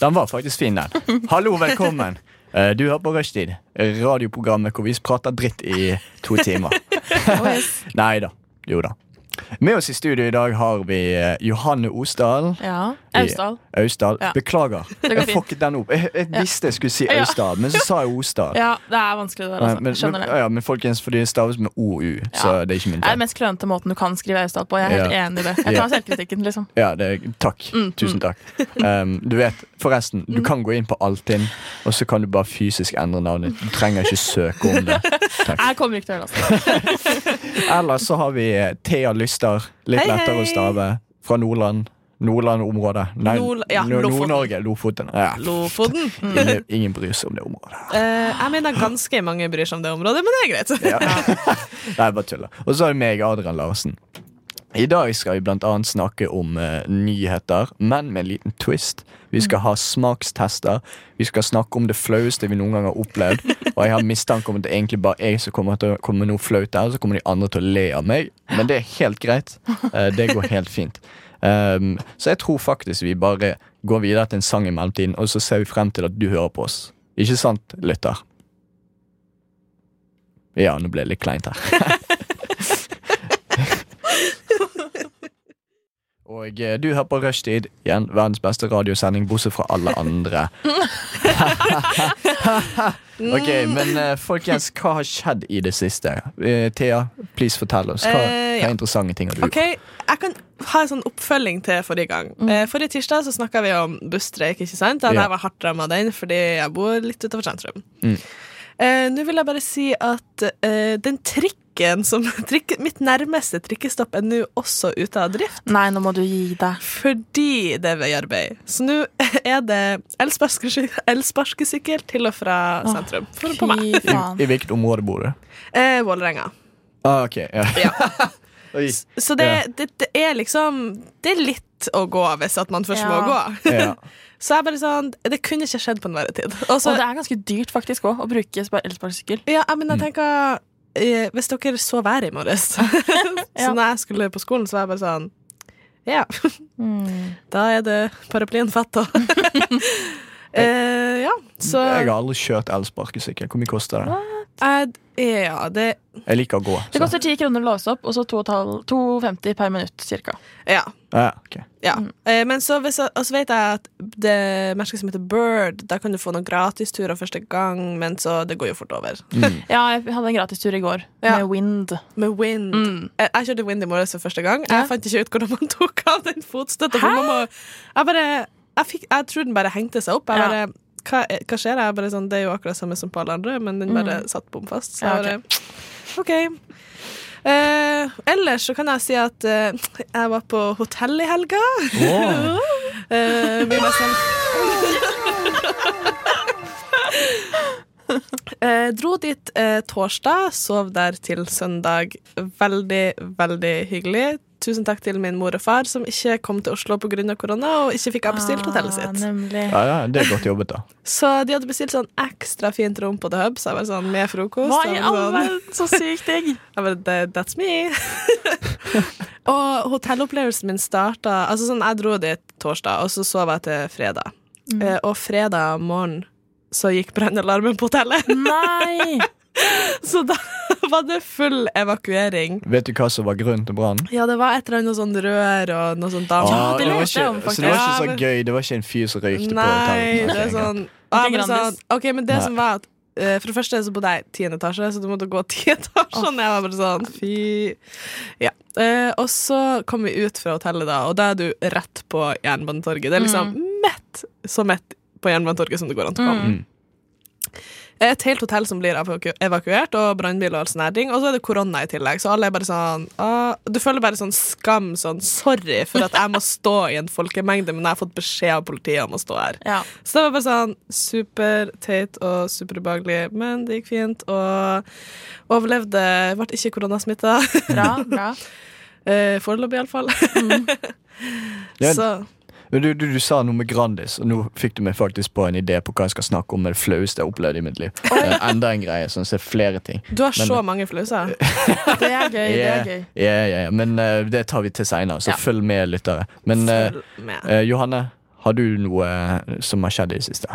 den var faktisk fin, den. Hallo, velkommen. Eh, Du hører på Rushtid, radioprogrammet hvor vi prater dritt i to timer. Nei da. Jo da. Med oss i studio i dag har vi eh, Johanne Osdal. Ja. Austdal. Austdal. Ja. Beklager. Jeg fucket den opp. Jeg, jeg visste jeg skulle si. Austdal, men så sa jeg Osdal. Ja, det er vanskelig det der, altså. men, Skjønner men, det. ja, men folkens, fordi det staves med OU, så det er ikke min Det er den mest klønete måten du kan skrive Austdal på. Jeg er helt enig i det. Jeg tar selvkritikken, liksom. Ja, det takk. Mm, Tusen takk. Um, du vet, forresten, du kan gå inn på Altinn, og så kan du bare fysisk endre navnet. Du trenger ikke søke om det. Jeg kommer ikke til å gjøre det. Altså. Ellers så har vi Thea Thea Lyster. Litt Hei, lettere å stave. Fra Nordland. Nordland-området. Nei, Nord- ja. Nord-Norge. Lofoten. Ja. Lofoten. Ingen, ingen bryr seg om det området. Uh, jeg mener ganske mange bryr seg om det området, men det er greit. Ja. Nei, bare tuller. Og så har vi meg, Adrian Larsen. I dag skal vi annet snakke om eh, nyheter, men med en liten twist. Vi skal ha smakstester. Vi skal snakke om det flaueste vi noen gang har opplevd. Og jeg har mistanke om at det er egentlig bare jeg som kommer til å komme med noe flaut der, og så kommer de andre til å le av meg. Men det er helt greit. Eh, det går helt fint. Um, så jeg tror faktisk vi bare går videre til en sang i mellomtiden, og så ser vi frem til at du hører på oss. Ikke sant, lytter? Ja, nå ble det litt kleint her. Og eh, du hører på Rushtid, igjen verdens beste radiosending, bortsett fra alle andre. ok, men eh, folkens, hva har skjedd i det siste? Eh, Thea, please fortell oss. Hva, hva er interessante ting har du Ok, Jeg kan ha en sånn oppfølging til forrige gang. Mm. forrige tirsdag så snakka vi om busstreik. ikke sant? Jeg var hardt ramma av den fordi jeg bor litt utenfor sentrum. Mm. Eh, Nå vil jeg bare si at den den trikken som trikke, Mitt nærmeste trikkestopp er nå også ute av drift. Nei, nå må du gi deg. Fordi det er veiarbeid. Så nå er det elsparkesy- elsparkesykkel til og fra Åh, sentrum. For, på meg. I. I hvilket område bor du? Eh, Vålerenga. Ah, ok, ja. Ja. Så det, Ja. det, det er liksom Det er litt å gå hvis at man først Ja. må gå. Ja. Så jeg bare sånn Det kunne ikke skjedd på en verre tid. Også, Og det er ganske dyrt faktisk òg, å bruke spa- elsparkesykkel. ja, men jeg Mm. tenker Hvis dere så været i morges Så når jeg skulle på skolen, så var jeg bare sånn Ja, Mm. da er det paraplyen fatt og eh, Ja, så Jeg har aldri kjørt elsparkesykkel. Hvor mye koster det? jeg, Ja, det Jeg liker å gå. Det koster ti kroner å låse opp, og så 2,50 per minutt cirka. Ja. Ja, ok. ja. Mm. Eh, men så, hvis jeg, så vet jeg at det merket som heter Bird, der kan du få noen gratisturer første gang, men så det går jo fort over. Mm. Ja, jeg hadde en gratistur i går Ja. med Wind. Med Wind. Mm. Jeg, jeg kjørte Wind i morges for første gang. Jeg fant ikke ut hvordan man tok av den fotstøtta. Jeg bare jeg, fikk, jeg tror den bare hengte seg opp. Jeg Ja. hva, hva skjer? Jeg bare sånn, det er jo akkurat samme som på alle andre, men den bare satt bom fast. Så Mm. Ja, okay. bare OK. Eh, ellers så kan jeg si at eh, jeg var på hotell i helga. Wow. Eh, meg selv. Eh, dro dit eh, torsdag, sov der til søndag. Veldig, veldig hyggelig. Tusen takk til min mor og far, som ikke kom til Oslo pga. korona, og ikke fikk avbestilt hotellet Ah, sitt. nemlig. Ja, ja, det er godt jobbet, da. Så de hadde bestilt sånn ekstra fint rom på The Hub, så jeg var sånn med frokost. Hva og i sånn- all verden? Så sykt digg! Jeg bare, That's me. og hotellopplevelsen min starta Altså sånn, Jeg dro dit torsdag, og så sov jeg til fredag. Mm. og fredag morgen så gikk brannalarmen på hotellet. Nei! Så da var det full evakuering. Vet du hva som var grunnen til brannen? Ja, det var et eller annet sånn rør og noe sånt Ah, Ja, det var ikke, om, så det var ikke så gøy. Det var ikke en fyr som røykte på Nei, hotellet. det er sånn men sånn, Ok, men det Nei. som var at eh, For det første så bodde jeg i tiende etasje, så du måtte gå ti etasjer. Oh. jeg var bare sånn, fy Ja. Eh, og så kom vi ut fra hotellet, da, og da er du rett på Jernbanetorget. Det er liksom Mm. mett så mett på Jernbanetorget som det går an til å komme. Mm. Et helt hotell som blir evakuert, og brannbil og all ting. Og så er det korona i tillegg, så alle er bare sånn ah, Du føler bare sånn skam, sånn sorry for at jeg må stå i en folkemengde, men jeg har fått beskjed av politiet om å stå her. Ja. Så det var bare sånn superteit og superubehagelig, men det gikk fint. Og overlevde. Ble ikke koronasmitta. Bra, bra. Eh, Foreløpig, iallfall. Mm. Så Men Du, du, du sa noe med Grandis, og nå fikk du meg faktisk på en idé på hva jeg skal snakke om med det flaueste jeg har opplevd i mitt liv. Uh, enda en greie, sånn ser er flere ting. du har Men- så mange flauser. Det er gøy. det er gøy. ja, ja, ja. Men uh, det tar vi til seinere, så Ja. følg med, lyttere. Men uh, Johanne, har du noe som har skjedd i det siste?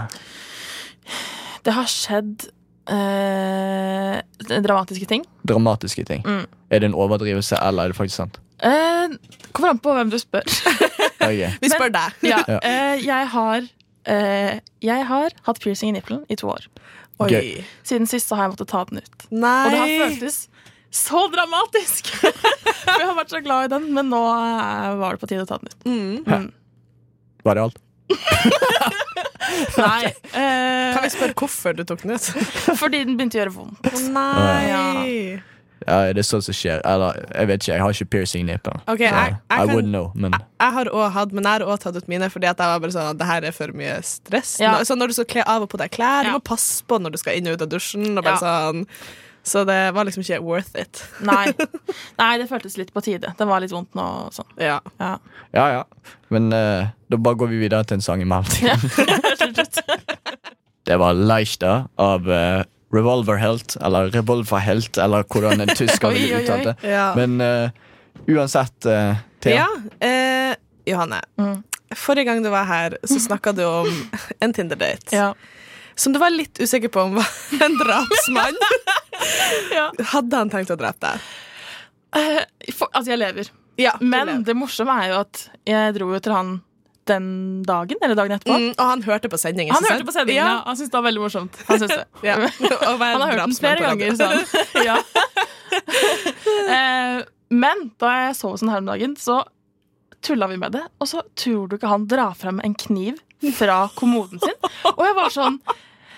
Det har skjedd eh, dramatiske ting. Dramatiske ting. Mm. Er det en overdrivelse, eller er det faktisk sant? Eh, kommer an på hvem du spør. okay. Vi spør deg. ja, Ja. eh, jeg har eh, Jeg har hatt piercing i nippelen i to år. Oi. Gøy. Siden sist så har jeg måttet ta den ut. Nei. Og det har føltes så dramatisk! For jeg har vært så glad i den, men nå eh, var det på tide å ta den ut. Mm. Mm. Var det alt? Nei. eh, Kan vi spørre hvorfor du tok den ut? fordi den begynte å gjøre vondt. Nei. Ja, det er sånt som skjer. Eller, jeg vet ikke, jeg har ikke piercing i nippelen. Ok, Så jeg- jeg kan- know, men Jeg har også hatt, men jeg har også tatt ut mine fordi at jeg var bare sånn at Det her er for mye stress. Ja. Nå- Så når du skal kle av og på deg klær, du må passe på når du skal inn og ut av dusjen. Og bare Ja. sånn Så det var liksom ikke worth it. Nei. Nei, det føltes litt på tide. Det var litt vondt nå. og Sånn. Ja. Ja. ja, ja. Men uh, da bare går vi videre til en sang i mellomtiden. Det var Leichta av uh, Revolver Helt, eller Revolver Helt, eller hvordan en tysker ville uttalt det. ja. Men uh, uansett, uh, Thea. ja eh, Johanne. Mm. Forrige gang du var her, så snakka du om en Tinder-date. Ja. Som du var litt usikker på om var en drapsmann. Ja. Hadde han tenkt å drepe deg? Uh, for, altså, jeg lever. Ja, Men lever. det morsomme er jo at jeg dro jo til han den dagen, eller dagen etterpå. mm, Og han hørte på sendingen. Han hørte på sendingen, ja. Han syntes det var veldig morsomt. Han det. Ja. Han har hørt den flere ganger. Sånn. ja. eh, men da jeg sov sånn her om dagen, så tulla vi med det. Og så tror du ikke han drar frem en kniv fra kommoden sin. Og jeg var sånn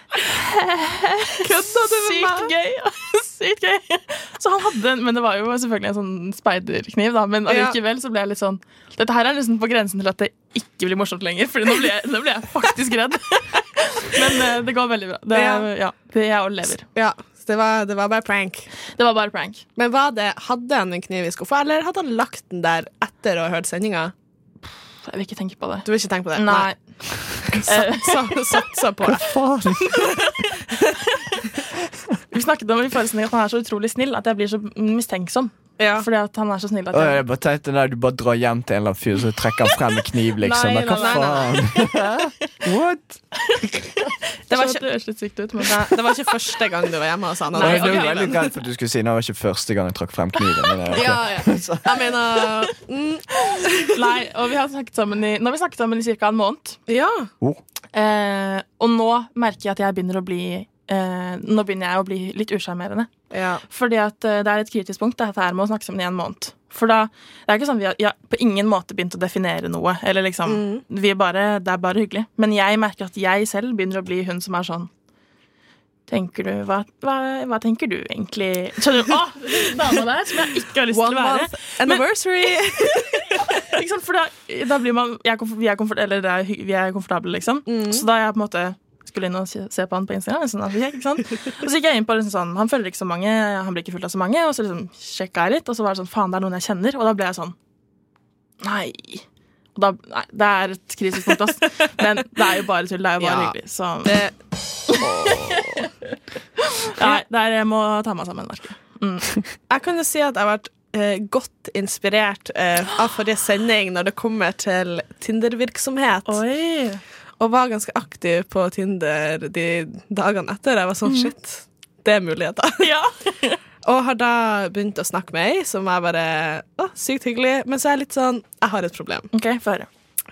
Kødda du med Sykt meg? gøy! Sykt gøy. Så han hadde en, Men det var jo selvfølgelig en sånn speiderkniv, da. Men allikevel så ble jeg litt sånn Dette her er liksom på grensen til at det ikke blir morsomt lenger, Fordi nå blir jeg, nå blir jeg faktisk redd. Men uh, det går veldig bra. Det, Ja. ja, det jeg overlever. Ja, det var, det var bare prank. Det var bare prank. Men var det, Hadde han en kniv i skuffa, eller hadde han lagt den der etter å ha hørt sendinga? Jeg vil ikke tenke på det. Du vil ikke tenke på det? Nei. Satsa, satsa på det. Vi snakket om i forrige sending at han er så utrolig snill at jeg blir så mistenksom. Ja. Fordi at han er så snill at jeg jeg bare tenkte nei, Du bare drar hjem til en eller annen fyr så trekker han frem en kniv, liksom. Nei, hva faen? What? Det var ikke- det sykt ut, men det var ikke første gang du var hjemme hos han. Nei, det ok, veldig greit for at du skulle si det var ikke første gang jeg trakk frem kniven. Men, eh, ok. Ja, ja. Jeg mener mm, Nei, og vi har snakket sammen i, nå har vi snakket sammen i ca. en måned. Ja. Eh, og nå merker jeg at jeg begynner å bli eh, Nå begynner jeg å bli litt usjarmerende. ja. Fordi at eh, det er et kritisk punkt, dette her med å snakke sammen i en måned. For da, det er ikke sånn Vi har, ja, på ingen måte begynt å definere noe. Eller liksom, vi er bare, Det er bare hyggelig. Men jeg merker at jeg selv begynner å bli hun som er sånn Tenker du, hva, hva, hva tenker du egentlig Skjønner du? Dama der som jeg ikke har lyst One til å være. month anniversary. Sant? For da, da blir man jeg er vi, er komfort, eller er, vi er komfortable, liksom. Så da jeg på en måte skulle inn og se på han på Instagram, sånn, ikke sant? og så gikk jeg inn på liksom sånn, han følger ikke så mange, han blir ikke fulgt av så mange, og så liksom sjekka jeg litt, og så var det sånn, faen, det er noen jeg kjenner, og da ble jeg sånn, nei. Og da, nei, det er et krisepunkt, punkt, ass. Men det er jo bare tull, det er jo bare Ja. hyggelig. Så Det, nei, der jeg må ta meg sammen, merker jeg. jeg kan jo si at jeg har vært eh, godt inspirert eh, av forrige sending når det kommer til Tinder-virksomhet. Og var ganske aktiv på Tinder de dagene etter. Jeg var sånn, shit, det er muligheter. Ja. Og har da begynt å snakke med ei som er bare å, sykt hyggelig. Men så er jeg litt sånn Jeg har et problem. Ok, få høre.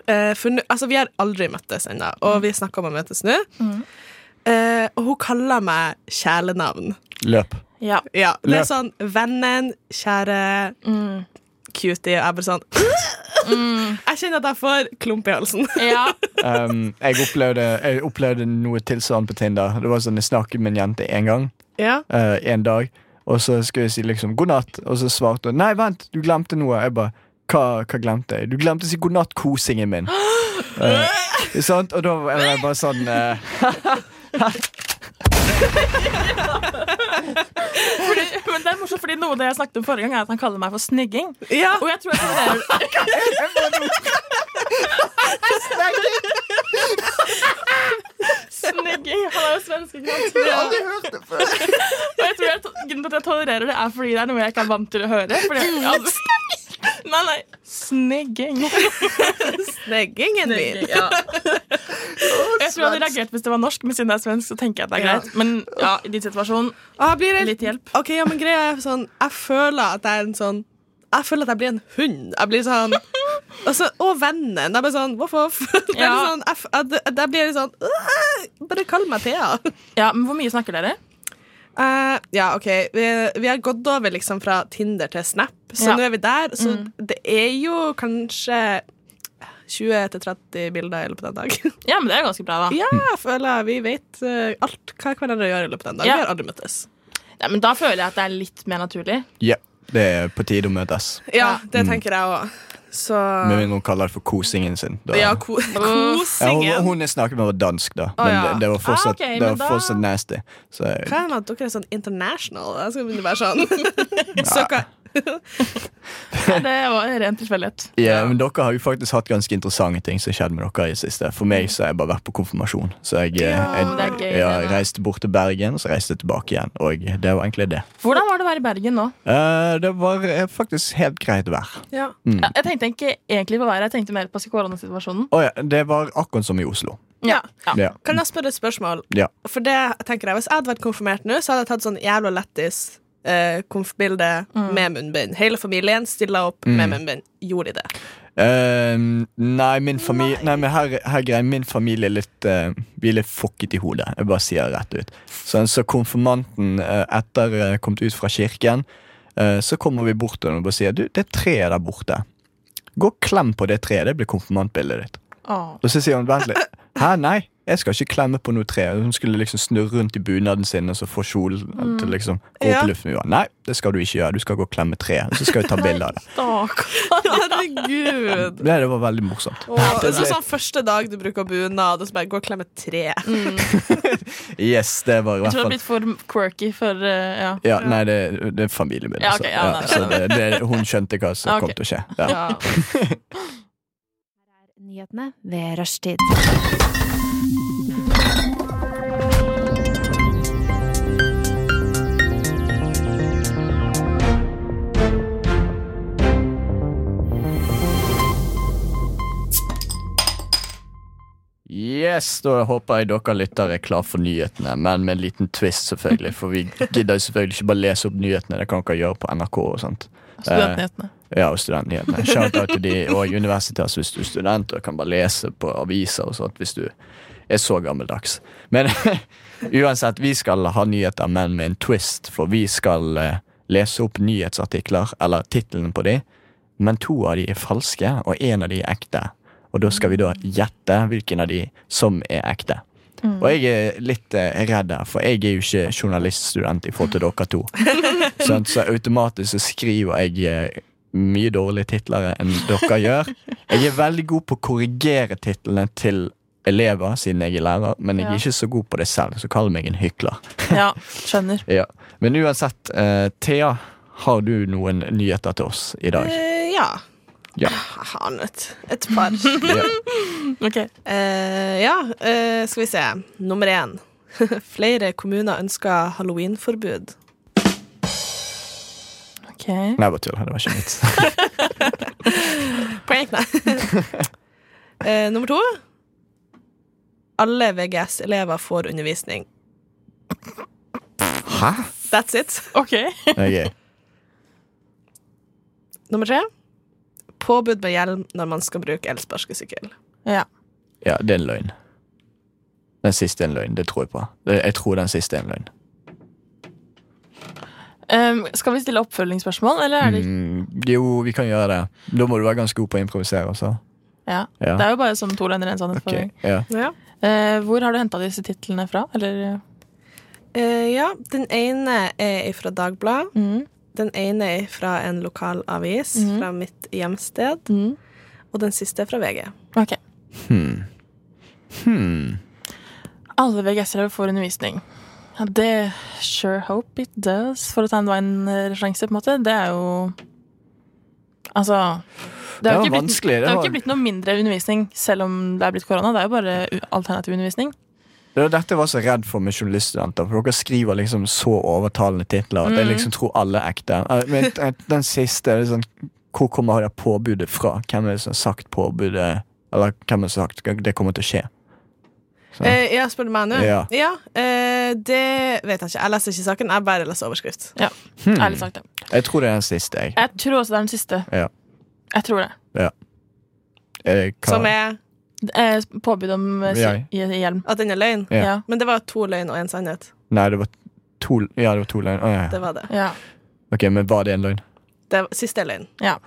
Eh, for altså, vi har aldri møttes ennå, og vi snakker om å møtes nå. Eh, og hun kaller meg kjælenavn. Løp. Ja. Ja, det er Løp. sånn vennen, kjære Mm. Cutie, og jeg bare sånn Jeg kjenner at jeg får klump i halsen. Ja. Um, jeg, opplevde, jeg opplevde noe tilsvarende på Tinder. Det var sånn Jeg snakket med en jente én gang. Ja. Uh, en dag. Og så skulle jeg si liksom 'god natt', og så svarte hun 'nei, vent, du glemte noe'. Jeg bare hva, hva glemte jeg? Du glemte å si 'god natt, kosingen min'. Uh, sant? Og da var jeg bare sånn eh, Fordi, men det er morsomt, fordi noe det jeg snakket om forrige gang, er at han kaller meg for snigging. ja. Og jeg tror jeg tolererer Snigging. Han er jo svenske, ikke sant? Ja. Og jeg tror jeg, grunnen til at jeg tolererer det, er fordi det er noe jeg ikke er vant til å høre. Fordi aldri... Nei, nei. Snegging. Sneggingen min. Ja. Jeg tror jeg hadde reagert hvis det var norsk, men siden det er svensk, så tenker jeg at det er greit. Men ja, i din situasjon, jeg blir helt litt hjelp. Ok, ja, men greia er sånn Jeg føler at jeg er en sånn Jeg føler at jeg blir en hund. Jeg blir sånn altså, Og vennen. Jeg blir sånn voff, voff. Ja. sånn, jeg, at jeg blir sånn Bare kall meg Thea. Ja, men Hvor mye snakker dere? Eh, ja, OK. Vi, vi har gått over liksom fra Tinder til Snap, så Ja. nå er vi der. Så det er jo kanskje 20-30 bilder i løpet av en dag. Ja, men det er ganske bra, da. ja, jeg føler vi vet uh, alt hva hverandre gjør i løpet av en dag. Ja. Vi har aldri møttes. Ja, men da føler jeg at det er litt mer naturlig. Ja, det er på tide å møtes. Ja, det tenker jeg òg. Så Med mindre hun kaller det for kosingen sin. Da. Ja, ko Ja, hun, kosingen. hun jeg snakket med, var dansk, da. Men Men ja. det, det var fortsatt, Ah, okay, det var da- fortsatt nasty. Så Hva er det med at dere er sånn international? Jeg skal begynne å være sånn Søker Nei, Det var ren tilfeldighet. Ja, men dere har jo faktisk hatt ganske interessante ting som har skjedd med dere i det siste. For meg så har jeg bare vært på konfirmasjon. Så jeg, eh, Ja, jeg, gøy, ja, det reiste bort til Bergen, og så reiste jeg tilbake igjen. Og det var egentlig det. Hvordan var det å være i Bergen nå? Eh, det var eh, faktisk helt greit vær. ja. Ja, jeg tenkte ikke egentlig på været, jeg tenkte mer på koronasituasjonen. Oh, ja, det var akkurat som i Oslo. Ja. ja. Ja. Kan jeg spørre et spørsmål? Ja. For det tenker jeg Hvis jeg hadde vært konfirmert nå, så hadde jeg tatt sånn jævla lættis eh, mm. med munnbind. Hele familien stilla opp med munnbind. Gjorde de det? Uh, nei, min familie Nei, men her, her greier min familie er litt uh, Vi er litt fucket i hodet. Jeg bare sier det rett ut. Så, så konfirmanten, uh, etter uh, kommet ut fra kirken, eh, så kommer vi bort til henne og bare sier Du, det treet der borte. Gå og klem på det treet. Det blir konfirmantbildet ditt. Oh. Og så sier hun vent litt. Hæ, nei, jeg skal ikke klemme på noe tre. Hun skulle liksom snurre rundt i bunaden sin og så få kjolen til liksom gå opp Ja. i luften. Nei, det skal du ikke gjøre. Du skal gå og klemme treet. Og så skal vi ta bilde av det. Stakkar. Herregud. Det, det var veldig morsomt. Det er sånn første dag du bruker bunad, og så bare gå og klemme tre. tre. Yes, det var i Jeg tror det har blitt for quirky for uh, ja. ja, Nei, det, det er familiebilde. Ja, okay, så, ja, nei, så det, det, hun skjønte hva som okay. kom til å skje. Ja. Ja. Nyhetene ved rushtid. Yes, da håper jeg dere lyttere er klar for nyhetene, men med en liten twist, selvfølgelig. For vi gidder selvfølgelig ikke bare lese opp nyhetene, det kan dere gjøre på NRK og sånt. Studentnyhetene. Ja, og studentnyhetene. Shout out til de og universitet hvis du er student og kan bare lese på aviser og sånt hvis du er så gammeldags. Men uansett, vi skal ha nyheter, men med en twist, for vi skal eh, lese opp nyhetsartikler, eller titlene på de, men to av de er falske, og en av de er ekte. Og da skal vi da gjette hvilken av de som er ekte. Og jeg er litt eh, redd her, for jeg er jo ikke journaliststudent i forhold til dere to. Sant? Så automatisk så skriver jeg eh, mye dårligere titler enn dere gjør. Jeg er veldig god på å korrigere titlene til elever, siden jeg er lærer, men jeg er Ja. ikke så god på det selv, så kall meg en hykler. Ja, skjønner. Ja. Men uansett, eh, Thea, har du noen nyheter til oss i dag? Uh, ja. Ja. Har nå et, et par. Ok. Uh, ja, uh, skal vi se. Nummer én. Flere kommuner ønsker halloweenforbud. ok. Nei, bare tull. Det var ikke mitt. Poeng, nei. Uh, nummer to. Alle VGS-elever får undervisning. Hæ? That's it. Ok. okay. Nummer tre. Påbud med hjelm når man skal bruke elsparkesykkel. Ja. Ja, det er en løgn. Den siste er en løgn. Det tror jeg på. Jeg tror den siste er en løgn. Um, skal vi stille oppfølgingsspørsmål, eller er det Mm, Jo, vi kan gjøre det. Da må du være ganske god på å improvisere. Altså. Ja. Ja. Det er jo bare som to løgner, en sannhet. Okay. for- ja. Ja. Uh, hvor har du henta disse titlene fra? Eller Uh, ja, den ene er fra Dagbladet. mm. Den ene er fra en lokal avis mm. fra mitt hjemsted. Mm. Og den siste er fra VG. Ok. Hmm. Hmm. Alle VGS-elever får undervisning. Ja, det Sure hope it does, for å ta en Vine-referanse, på en måte. Det er jo Altså Det, har Det jo ikke blitt, det det har ikke blitt noe mindre undervisning selv om det er blitt korona. Det er jo bare alternativ undervisning. Det var dette jeg var så redd for med journaliststudenter. For dere skriver liksom så overtalende titler at jeg Mm. liksom tror alle er ekte. Eh, Men eh, den siste er liksom Hvor kommer det påbudet fra? Hvem er det som har sagt påbudet? Eller hvem er det som har sagt det kommer til å skje? Eh, ja, spør du meg nå? Ja. eh, det vet jeg ikke. Jeg leser ikke saken, jeg bare leser overskrift. Hmm. Ærlig sagt. det. Jeg tror det er den siste, jeg. Jeg tror også det er den siste. Ja. Jeg tror det. Eh, hva- Som er Eh, påbud om eh, hjelm. at den er løgn. Ja. Ja. Men det var to løgn og én sannhet. Nei, det var to Ja, det var to løgn. Å, ja, Det var det. ja. Ok, Men var det en løgn? det var, siste er løgn. ja.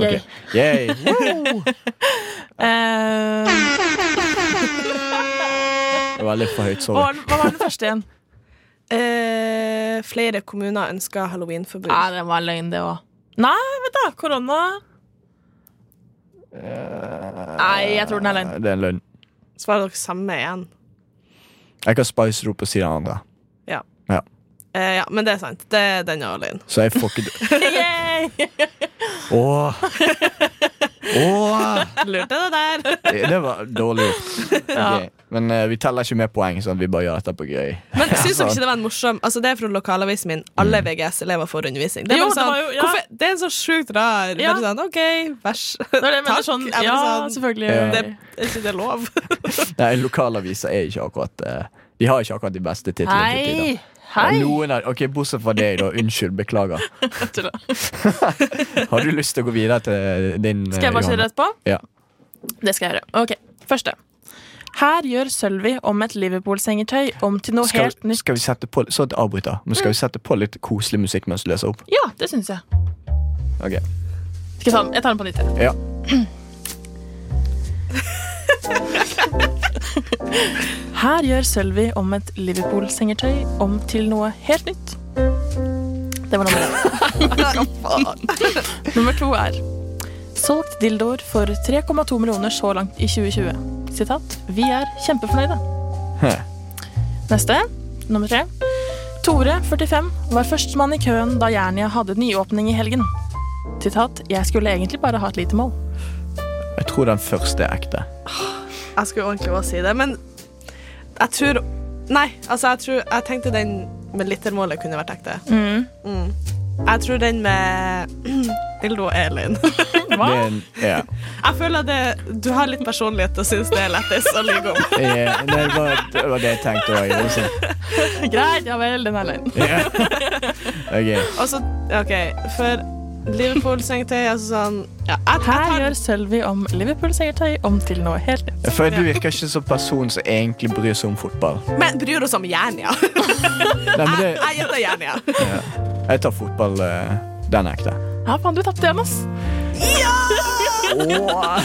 Okay. Yay. Yay. Eh, Det var litt for høyt. hva, Sorry. var, hva var den første igjen? Eh, flere kommuner ønsker halloweenforbud. Ja, det var løgn, det òg. Nei, vet du. Korona. Nei, jeg tror den er løgn. Det er en løgn. Svarer dere samme igjen? Jeg kan spice det opp og si den andre. Eh, ja, men det er sant. Det, er den og løgn. Så jeg får ikke Yay! Åh! Åh! Lurte det der. Det var dårlig gjort. Ok, Men uh, vi teller ikke med poeng, sånn at vi bare gjør dette på gøy. Men syns dere ikke det var en morsom Altså Det er fra lokalavisen min. Alle VGS-elever får undervisning. Det er, Jo, sånn, det sånn, jo- ja. hvorfor, det er en sånn sjukt rar Ja. bare sånn, OK, vers. Det det Takk. sånn, ja, sånn, selvfølgelig. Ja. det, er ikke det lov? Nei, Lokalaviser er ikke akkurat uh, De har ikke akkurat de beste titlene. til tider. Hei! Hei! Noen er, ok, Bortsett fra deg, da. Unnskyld. Beklager. Har du lyst til å gå videre til din Skal jeg bare si rett på? Ja. Det skal jeg gjøre. Ok, Første. Her gjør Sølvi om et Liverpool-sengetøy om til noe Skal, helt nytt. skal vi sette på Så avbryter. Men skal vi sette på litt koselig musikk mens du leser opp? Ja, det syns jeg. Ok Skal jeg, ta den? jeg tar den på nytt. Ja. Her gjør Sølvi om et Liverpool-sengetøy om til noe helt nytt. Det var nummer én. nummer to er Solgt dildoer for 3,2 millioner så langt i 2020. Sitat. Vi er kjempefornøyde. Hæ. Neste. Nummer tre. Tore, 45, var førstemann i køen da Jernia hadde nyåpning i helgen. Sitat. Jeg skulle egentlig bare ha et lite mål. Jeg tror den første er ekte. Jeg skulle ordentlig bare si det, men jeg tror Nei, altså, jeg tror Jeg tenkte den med litermålet kunne vært ekte. Mm. Mm. Jeg tror den med dildo og Elin Det er ja. Jeg føler at det, du har litt personlighet og syns det er lettest å lyve om. Ja, det, var, det var det jeg tenkte òg. Greit, ja vel, den er løgn. Ja. Okay. Og så, OK, for Liverpool-sengetøy, altså sånn ja, jeg, jeg Her tar, gjør Sølvi om Liverpool-sengetøy om til noe helt nytt. For Du virker ikke som person som egentlig bryr seg om fotball. Men bryr oss om Jernia. Nei, det, Jeg jeg gjetter Jernia. jeg tar fotball. eh, Den er ekte. Ja, faen, du tapte igjen, ass. Ja! var,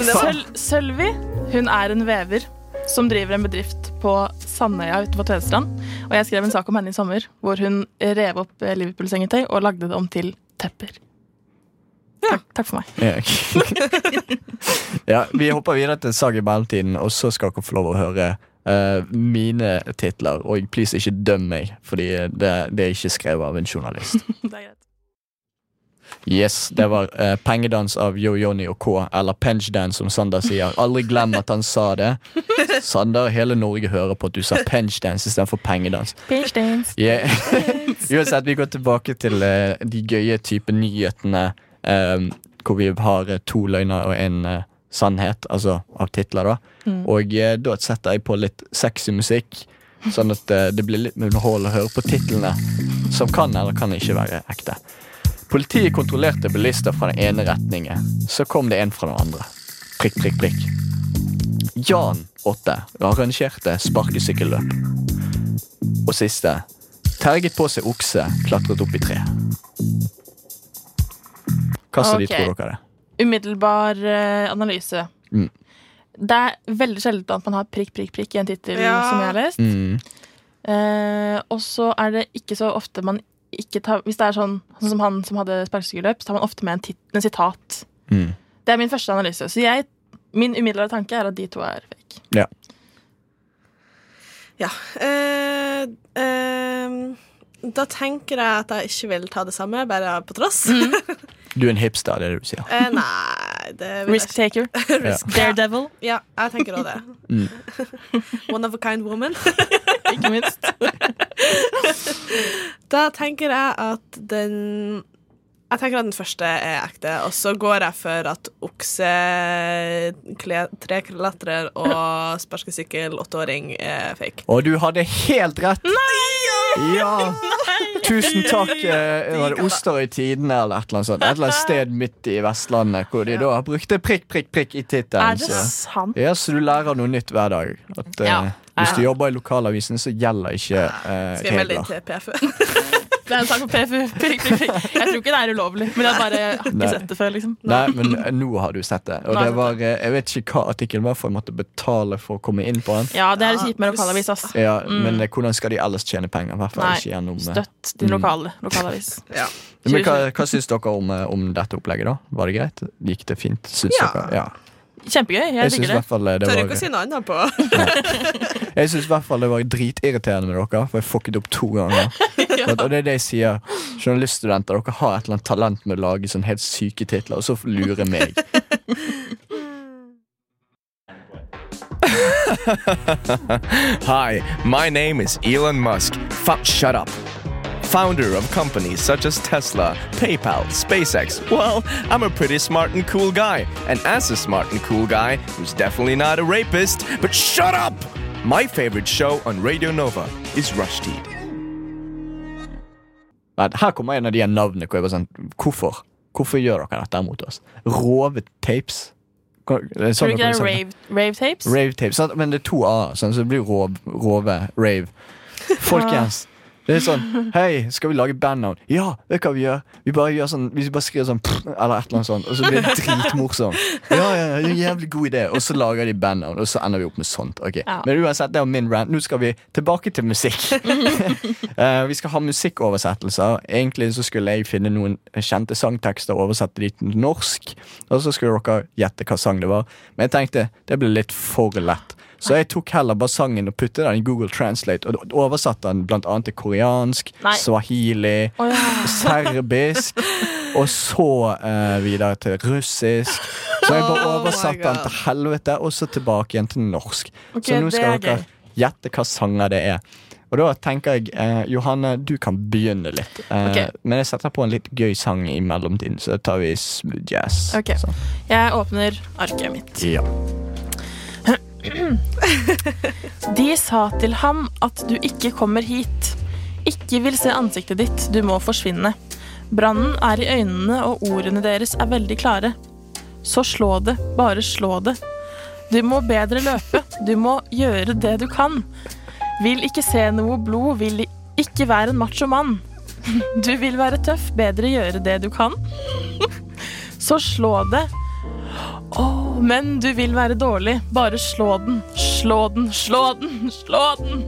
Søl Sølvi, hun er en vever som driver en bedrift på Sandøya ute på Tvedestrand. Og jeg skrev en sak om henne i sommer hvor hun rev opp eh, Liverpool-sengetøy og lagde det om til tepper. Takk, takk for meg. Ja. ja, vi hopper videre til sag i mellomtiden, og så skal dere få lov å høre uh, mine titler. Og please, ikke døm meg, Fordi det, det er ikke skrevet av en journalist. Det er greit. Yes, det var uh, Pengedans av Yo Yoni og K, eller Pench-dance, som Sander sier. Aldri glem at han sa det. Sander, hele Norge hører på at du sa Pench-dance istedenfor pengedans. Page. Yeah. Uansett, vi går tilbake til uh, de gøye type nyhetene um, hvor vi har eh, to løgner og en uh, sannhet, altså av titler, da. Mm. Og uh, da setter jeg på litt sexy musikk, sånn at det blir litt underhold å høre på titlene, som kan eller kan ikke være ekte. Politiet kontrollerte bilister fra den ene retningen. Så kom det en fra den andre. Prikk, prikk, prikk. Jan 8 arrangerte sparkesykkelløp. Og siste. Terget på seg okse, klatret opp i tre. Hva okay. de tror dere er. Umiddelbar eh, analyse. Mm. Det er veldig sjelden at man har prikk, prikk, prikk i en tittel Ja. som jeg har lest. Mm. Eh, og så er det ikke så ofte man ikke tar Hvis det er sånn, sånn som han som hadde sparkesykkelløp, så tar man ofte med en, tit en sitat. Mm. Det er min første analyse. Så jeg, min umiddelbare tanke er at de to er fake. Ja. Eh, eh, da tenker jeg at jeg ikke vil ta det samme, bare på tross. Du er en hipster, det er det du sier. Eh, nei, det vil Risk taker. Risk. Daredevil, Ja, jeg tenker òg det. Mm. One of a kind woman. ikke minst. Da tenker jeg at den Jeg tenker at den første er ekte, og så går jeg for at okse, treklatrer og sparkesykkel åtteåring er fake. Og du hadde helt rett! Ja! Tusen takk. eh, Var det Osterøy Tidene eller et eller annet sånt? Et eller annet sted midt i Vestlandet hvor de da brukte prikk, prikk, prikk i Er tittelen. det så- sant? Ja, så du lærer noe nytt hver dag. At, eh, Ja. Hvis du jobber i lokalavisen, så gjelder ikke eh, Skal jeg melde inn til PFU? Det er en sak på PFU. Prikk, prikk, prikk. Jeg tror ikke det er ulovlig, men jeg bare har ikke Nei. sett det før. liksom Nei, men nå har du sett det. Og det var, eh, jeg vet ikke hva artikkelen var, for jeg måtte betale for å komme inn på den. Ja, det er kjipt med lokalavis. ass Ja, Men eh, hvordan skal de ellers tjene penger? Hvert fall ikke gjennom Støtt din Mm. lokale lokalavis. Ja. Men hva, hva syns dere om, eh, om dette opplegget, da? Var det greit? Gikk det fint? Syns Ja. dere? Ja. Kjempegøy. Jeg Jeg digger det. fall eh, det Tør var ikke å si noe annet på. Jeg synes i hvert fall det var dritirriterende med dere, for jeg fucket opp to ganger. Og det er det jeg sier. Journaliststudenter, dere har et eller annet talent med å lage sånn helt syke titler, og så lurer meg. Hi, my name is Elon Musk. Fuck, shut up. Founder of companies such as Tesla, PayPal, SpaceX. Well, I'm a pretty smart and cool guy. And as a smart and cool guy, who's definitely not a rapist, but shut up! My favorite show on Radio Nova is Rushdie. Nei, Her kommer en av de her navnene hvor jeg var sånn Hvorfor? Hvorfor gjør dere dette mot oss? Rovet tapes? Hva- det Tror sånn du ikke det er rave, rave tapes? Rave tapes, sant? Men det er to a-er, sånn, så det blir rov, rove, rave. Folkens. Det er sånn Hei, skal vi lage bandnavn? Ja, du hva vi gjør? Vi bare gjør sånn Vi bare skriver sånn pff, Eller et eller annet sånt, og så blir det dritmorsomt. Ja, ja, det er en jævlig god idé. Og så lager de bandnavn, og så ender vi opp med sånt. Ok, Ja. Men uansett, det var min rant. Nå skal vi tilbake til musikk. uh, vi skal ha musikkoversettelser. Egentlig så skulle jeg finne noen kjente sangtekster og oversette de til norsk. Og så skulle dere gjette hva sang det var. Men jeg tenkte det ble litt for lett. Så jeg tok heller bare sangen og puttet den i Google Translate og oversatte den blant annet til koreansk, Nei. swahili, oh, ja. serbisk, og så eh, videre til russisk. Så jeg bare Oh oversatte den til helvete, og så tilbake igjen til norsk. Okay, så nå skal er dere gjette hva sanger det er. Og da tenker jeg, eh, Johanne, du kan begynne litt. Eh, okay. Men jeg setter på en litt gøy sang i mellomtiden, så tar vi smooth jazz. Ok. Sånn. Jeg åpner arket mitt. Ja. De sa til ham at du ikke kommer hit. Ikke vil se ansiktet ditt, du må forsvinne. Brannen er i øynene, og ordene deres er veldig klare. Så slå det, bare slå det. Du må bedre løpe, du må gjøre det du kan. Vil ikke se noe blod, vil ikke være en macho mann. Du vil være tøff, bedre gjøre det du kan. Så slå det, å, men du vil være dårlig. Bare slå den, slå den, slå den, slå den.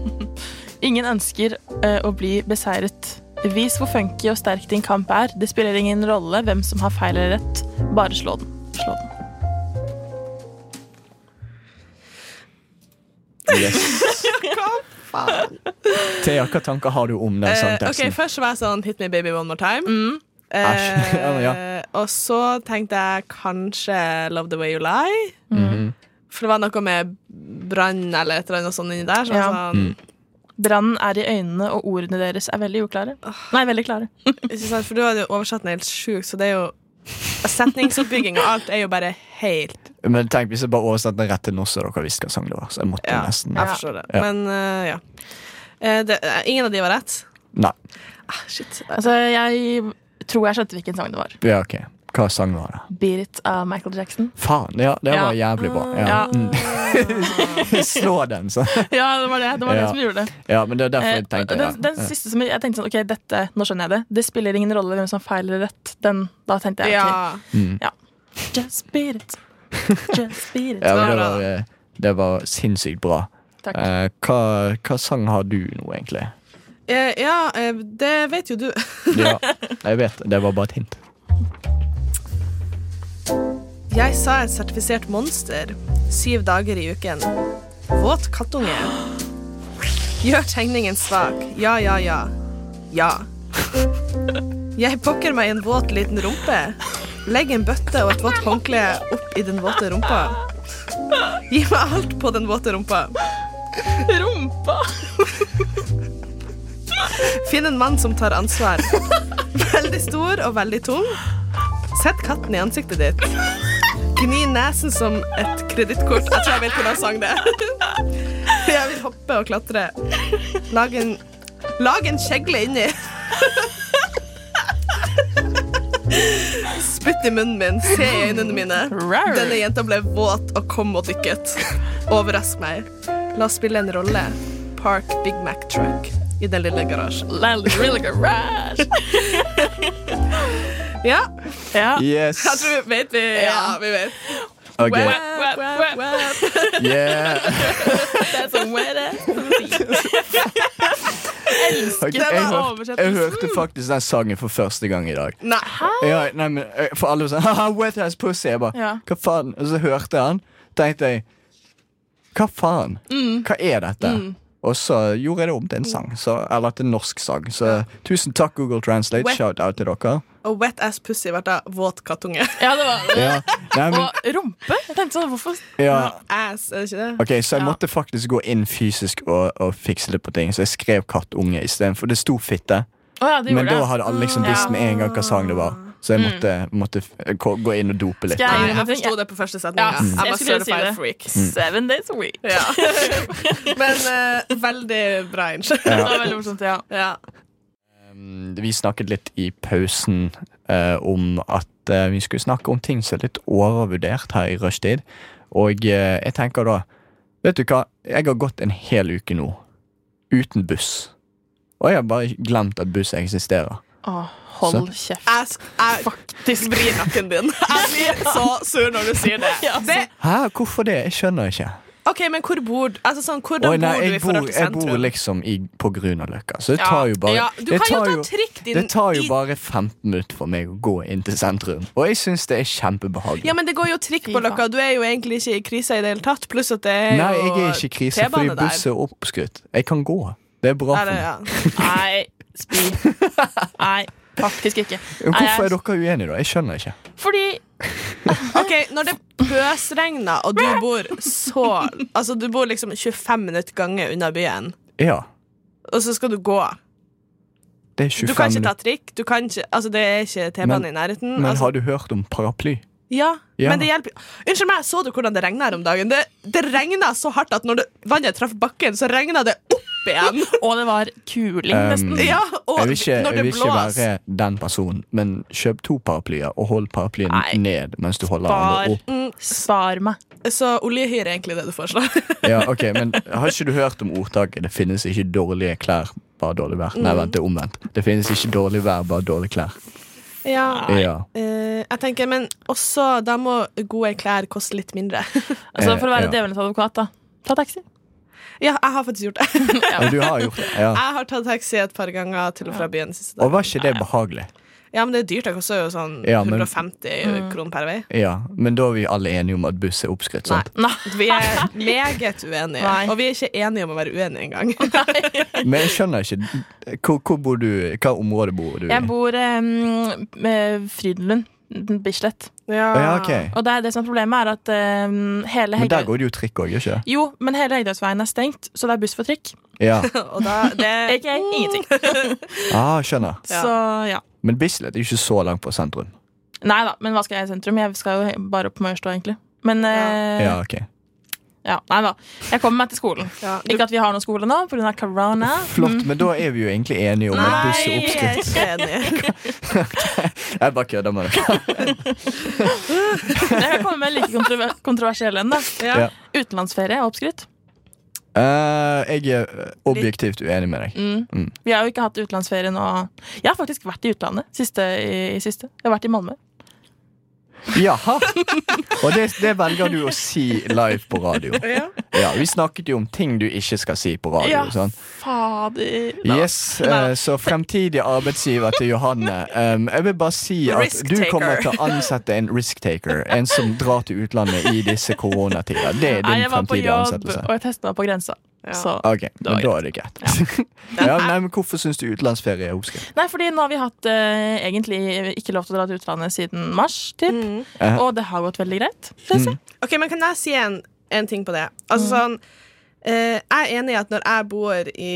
Ingen ønsker uh, å bli beseiret. Vis hvor funky og sterk din kamp er. Det spiller ingen rolle hvem som har feil eller rett. Bare slå den. Slå den. Yes. Thea, hva tanker har du om den Uh, ok? Først var jeg sånn Hit me baby one more time. Mm. Æsj. Ja, ja. Og så tenkte jeg kanskje Love the way you lie. Mhm. For det var noe med brann eller et eller annet sånt inni der. Så Ja. sånn, Mm. Brannen er i øynene, og ordene deres er veldig uklare. Nei, veldig klare. ikke sant? For du hadde jo oversatt den helt sjukt, så det er jo Setningsoppbygging og alt er jo bare helt Men tenk hvis jeg bare oversatte den rett til norsk, så dere visste hva sang det var. Så jeg måtte Ja, nesten jeg forstår det. Ja. Men uh, ja. Eh, det, eh, ingen av de var rett. Nei. Ah, shit. Altså, jeg tror jeg skjønte hvilken sang det var. Ja, ok. Hva sang var det? Beat It av Michael Jackson. Faen, ja, det Ja. var jævlig bra. Ja. Ja. Mm. Slå den, så. Ja, det var det, det, var Ja. det som gjorde det. Ja, men det er derfor Eh, jeg tenkte den, den ja. siste som jeg tenkte sånn, ok, dette, nå skjønner jeg det. Det spiller ingen rolle hvem som feiler rett. Den, da tenkte jeg ok, Ja. just beat it. Just beat it. Ja, men det var, eh, det var sinnssykt bra. Takk. Eh, hva, hva sang har du nå, egentlig? Eh, ja, eh, det vet jo du. Ja, jeg vet. Det var bare et hint. Jeg sa et sertifisert monster syv dager i uken. Våt kattunge. Gjør tegningen svak. Ja, ja, ja. Ja. Jeg pokker meg en våt liten rumpe. Legg en bøtte og et vått håndkle opp i den våte rumpa. Gi meg alt på den våte rumpa. Rumpa! Finn en mann som tar ansvar. Veldig stor og veldig tung. Sett katten i ansiktet ditt. Gni nesen som et kredittkort. Jeg tror jeg vet hvordan sang det. Jeg vil hoppe og klatre. Lag en, lag en kjegle inni. Spytt i munnen min. Se i øynene mine. Denne jenta ble våt og kom og dykket. Overrask meg. La oss spille en rolle. Park Big Mac Truck i den lille garasjen. Lille garasje. garage. Ja, Ja. Yes! jeg tror vi vet vi Ja, vi vet. Okay. Wap, wap, wap, wap. yeah. That's a wet ass. Elsker jeg, hørte, jeg hørte faktisk den sangen for første gang i dag. Nei. Ja, nei, men eh, For alle var sånn Haha, wet ass pussy. Jeg bare, Ja. hva faen? Og så hørte jeg han, tenkte jeg Hva faen? Mm. Hva er dette? Og så gjorde jeg det om til en sang. Så, eller til en norsk sang. Så tusen takk, Google Translate. Wet- Shout out til dere. Og wet ass pussy ble da våt kattunge. Ja, det var Ja, nei, men, Og rumpe. Jeg tenkte sånn, hvorfor ja, Ass, er det ikke det? Ok, Så jeg Ja. måtte faktisk gå inn fysisk og, og fikse litt på ting. Så jeg skrev kattunge istedenfor. Det sto fitte. Oh, ja, de Men da hadde alle liksom visst med en gang hva sang det var. Så jeg måtte, måtte gå inn og dope litt. Skal jeg- jeg forsto det på første setning. Ja, Mm. jeg skulle si det. freak. Seven days a week. Ja. Men uh, veldig bra innskyld. Ja. veldig morsomt, ja. Ja. Um, Vi snakket litt i pausen uh, om at uh, vi skulle snakke om ting som er litt overvurdert her i rushtid. Og jeg tenker da Vet du hva? Jeg har gått en hel uke nå uten buss. Og jeg har bare glemt at buss eksisterer. Å, hold kjeft. Jeg, jeg Faktisk. vrir nakken din. Jeg blir så sur når du sier det. Ja, det Hæ? Hvorfor det? Jeg skjønner ikke. OK, men hvor bor altså sånn, Hvordan Oi, nei, bor du i forhold til sentrum? jeg bor liksom i, på Grünerløkka, så det tar jo bare ja, Du det kan jo ta trikk din Det tar jo bare 15 minutter for meg å gå inn til sentrum. Og jeg syns det er kjempebehagelig. Ja, men det går jo trikk på. Løkka. Du er jo egentlig ikke i krise i det hele tatt. Pluss at det er Nei, jeg er ikke i krise, fordi T-bane buss er oppskrytt. Jeg kan gå. Det er bra Er for meg. ja. Nei, spy. Nei, faktisk ikke. Hvorfor er dere uenige, da? Jeg skjønner ikke. Fordi Ok, Når det pøsregner, og du bor så Altså, du bor liksom 25 minutter gange unna byen, Ja, og så skal du gå. det er Du kan ikke ta minutter. trikk. Du kan ikke, altså, det er ikke T-banen i nærheten. Men altså, har du hørt om paraply? ja, Ja. men det hjelper Unnskyld meg, så du hvordan det regna her om dagen? Det, det regna så hardt at når det, vannet traff bakken, så regna det opp igjen. Og det var kuling, Um, nesten. Ja, og Jeg vil ikke, når jeg vil ikke være den personen, men kjøp to paraplyer og hold paraplyen Nei. ned mens du holder Spar. den opp. Mm, Spar meg. Så oljehyre er egentlig det du foreslår. Ja, ok, men Har ikke du hørt om ordtaket 'det finnes ikke dårlige klær, bare dårlig vær'? Nei, vent, det er omvendt. Det finnes ikke dårlig vær, bare dårlig klær. ja. Ja. Uh, jeg tenker, Men også da må gode klær koste litt mindre. Altså, for å være Eh, ja. djevelens advokat, da. Ta taxi. Ja, jeg har faktisk gjort det. Ja, du har gjort det. Ja. Jeg har tatt taxi et par ganger til og fra byen. siste dag. Og var ikke det behagelig? Ja, men det er dyrt. Det koster jo sånn Ja, men- 150 kroner per vei. Ja, Men da er vi alle enige om at buss er oppskrytt, sant? Nei. Vi er meget uenige. Nei. Og vi er ikke enige om å være uenige engang. Men jeg skjønner ikke. Hvor, hvor bor du, hva område bor du i? Jeg bor um, med Frydenlund. Bislett. Ja. Ja, okay. Og det, er det som er problemet, er at um, hele Men der går det jo trikk òg, ikke Jo, men hele Hegdehaugsveien er stengt, så det er buss for trikk. Ja. Og da, det Ikke ingenting. Ah, skjønner. Ja. Så ja. Men Bislett er jo ikke så langt fra sentrum. Nei da, men hva skal jeg i sentrum? Jeg skal jo bare opp på Majorstua, egentlig. Men eh, Ja, ok Ja, nei da. Jeg kommer meg til skolen. Ja, du- Ikke at vi har noen skole nå pga. corona. Flott, men da er vi jo egentlig enige om en buss og Nei, jeg er ikke enig. Jeg bare kødder med dere. Jeg kan komme med like kontrover kontroversiell en. da Ja. Ja. Utenlandsferie og oppskrytt. Uh, jeg er objektivt uenig med deg. Mm. Mm. Vi har jo ikke hatt utenlandsferie nå. Jeg har faktisk vært i utlandet siste, i, i siste. Jeg har vært i Malmö. Jaha! Og det, det velger du å si live på radio. Ja. Ja, Vi snakket jo om ting du ikke skal si på radio. Ja, Sånn. fader. Yes, eh, Så fremtidig arbeidsgiver til Johanne. Um, jeg vil bare si at du kommer til å ansette en risk taker. En som drar til utlandet i disse koronatider. Det er din Nei, ansettelse. jeg var på jobb, og jeg testa meg på grensa. Ja. Så. Ok, men Da er det greit. Ja, nei, men Hvorfor syns du utenlandsferie er oppskrift? Nei, fordi nå har vi hatt uh, egentlig ikke lov til å dra til utlandet siden mars, typ. Mm. Og det har gått veldig greit. Mm. Ok, men Kan jeg si en, en ting på det? Altså sånn uh, Jeg er enig i at når jeg bor i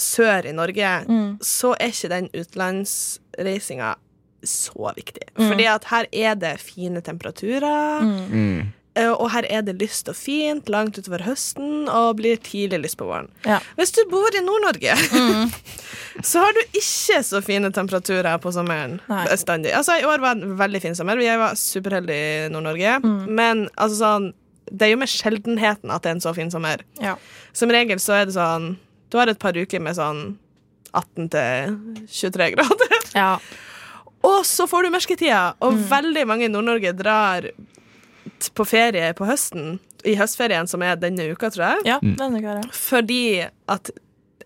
sør i Norge, så er ikke den utenlandsreisinga så viktig. Fordi at her er det fine temperaturer, Mm. Eh, og her er det lyst og fint langt utover høsten, og blir tidlig lyst på våren. Ja. Hvis du bor i Nord-Norge, så har du ikke så fine temperaturer på sommeren bestandig. Altså, I år var det en veldig fin sommer. Jeg var superheldig i Nord-Norge. Mm. Men altså sånn det er jo med sjeldenheten at det er en så fin sommer. Ja. Som regel så er det sånn Du har et par uker med sånn 18 til 23 grader. Ja. Og så får du mørketida, og veldig mange i Nord-Norge drar på ferie på høsten. I høstferien, som er denne uka, tror jeg. ja, denne uka, ja. Fordi at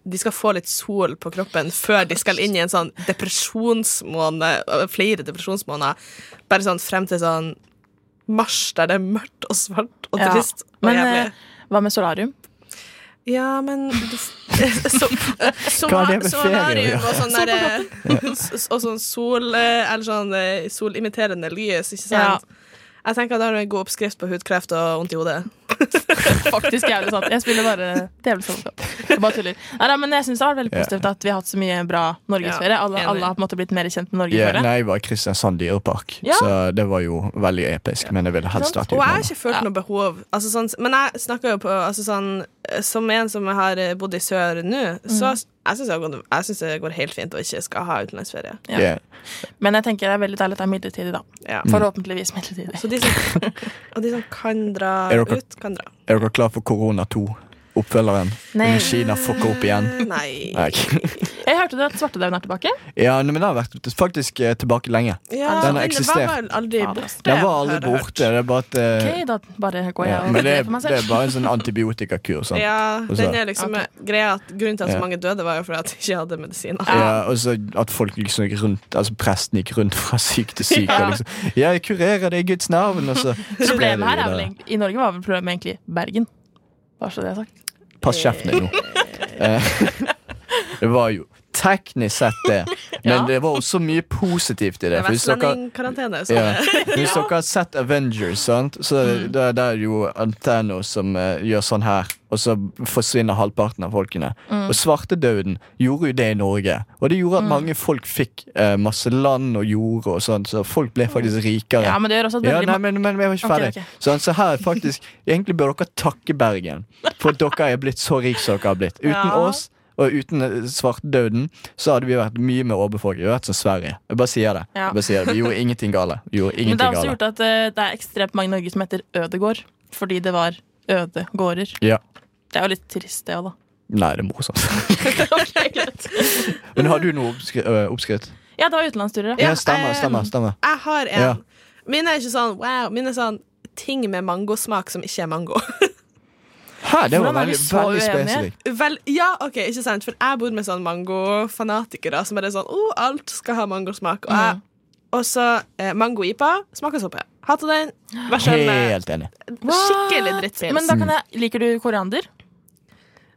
de skal få litt sol på kroppen før de skal inn i en sånn depresjonsmåned, øh, flere depresjonsmåneder. Bare sånn frem til sånn mars, der det er mørkt og svart og Ja. trist og Men jævlig. eh, hva med solarium? Ja, men ferie Solarium og sånn der, Og sånn sol eh, Eller sånn eh, solimiterende lys, ikke sant? Jeg tenker at det er en god oppskrift på hudkreft og vondt i hodet. Faktisk jævlig sant. Jeg spiller bare djevelskap. Jeg bare tuller. Nei, nei, men jeg syns det har vært veldig positivt at vi har hatt så mye bra norgesferie. Ja, Alle, alle har på en måte blitt mer kjent med Norge Ja, nei, jeg var i Kristiansand dyrepark, Ja. så det var jo veldig episk. Men jeg ville helst vært Og jeg har ikke følt Ja. noe behov. Altså, sånn, men jeg snakker jo på altså, sånn, Som en som har eh, bodd i sør nå, så Mm. jeg syns det, jeg synes det går helt fint å ikke skal ha utenlandsferie. Ja. Yeah. Men jeg tenker det er veldig deilig at det er midlertidig, da. Ja. Forhåpentligvis midlertidig. Så de som, og de som kan dra Er dere- ut, kan dra. Er dere klar for Korona 2? Oppfølgeren? Nei. Når Kina fucker opp igjen? Nei. Nei. Jeg hørte du at svartedauden er tilbake? Ja, men den har vært faktisk eh, tilbake lenge. Ja, Den har eksistert. Den var aldri borte. Den var aldri borte. Det er bare at eh, Ok, da bare går jeg ja, og Men det, det er bare en sånn antibiotikakur. Sånn. Ja, den er liksom okay. greia at Grunnen til at så mange døde, var jo fordi at de ikke hadde medisiner. Ja, og så at folk liksom gikk rundt Altså presten gikk rundt fra syk til syk. Ja. Og liksom, ja, jeg kurerer det i Guds navn. Og så sprer det Problemet her er vel egentlig I Norge var vel problemet egentlig Bergen. Bare så det er sagt. Pass kjeften din nå. Eh, Det var jo teknisk sett det, men det var også mye positivt i det. For hvis dere, ja, hvis dere har sett Avengers, sant? så det, det er jo Anteno som uh, gjør sånn her, og så forsvinner halvparten av folkene. Og svartedauden gjorde jo det i Norge, og det gjorde at mange folk fikk uh, masse land og jord og sånn, så folk ble faktisk rikere. Ja, men det gjør også at Ja, nei, men, men jeg var ikke ferdig. ferdig. okay. Sånn, så her er faktisk Egentlig bør dere takke Bergen for at dere er blitt så rike som dere har blitt. Uten Ja. oss og uten svartedauden så hadde vi vært mye mer overbefolket. Vi hadde vært som Sverige. Jeg bare sier det. Ja. Bare sier det. Vi gjorde ingenting gale. Gjorde ingenting Men det har også gale. gjort at eh, det er ekstremt mange i Norge som heter Ødegård. Fordi det var øde gårder. Ja. Det er jo litt trist, det òg, da. Nei, det er morsomt. Ok. Men har du noe oppskri oppskritt? ja, det var utenlandsturer. Ja, stemmer. stemmer, stemmer. Jeg har en. Ja. Mine er ikke sånn wow. Mine er sånn ting med mangosmak som ikke er mango. Hæ, det var veldig, veldig spesifikt. Vel, ja, ok, ikke sant For jeg bor med sånn mangofanatikere som er sånn oh, alt skal ha mangosmak. Og, jeg, og så eh, mango-ipa smaker suppe. Hater den. Vær så. Helt enig. Skikkelig drittpils. Men da kan jeg Liker du koriander?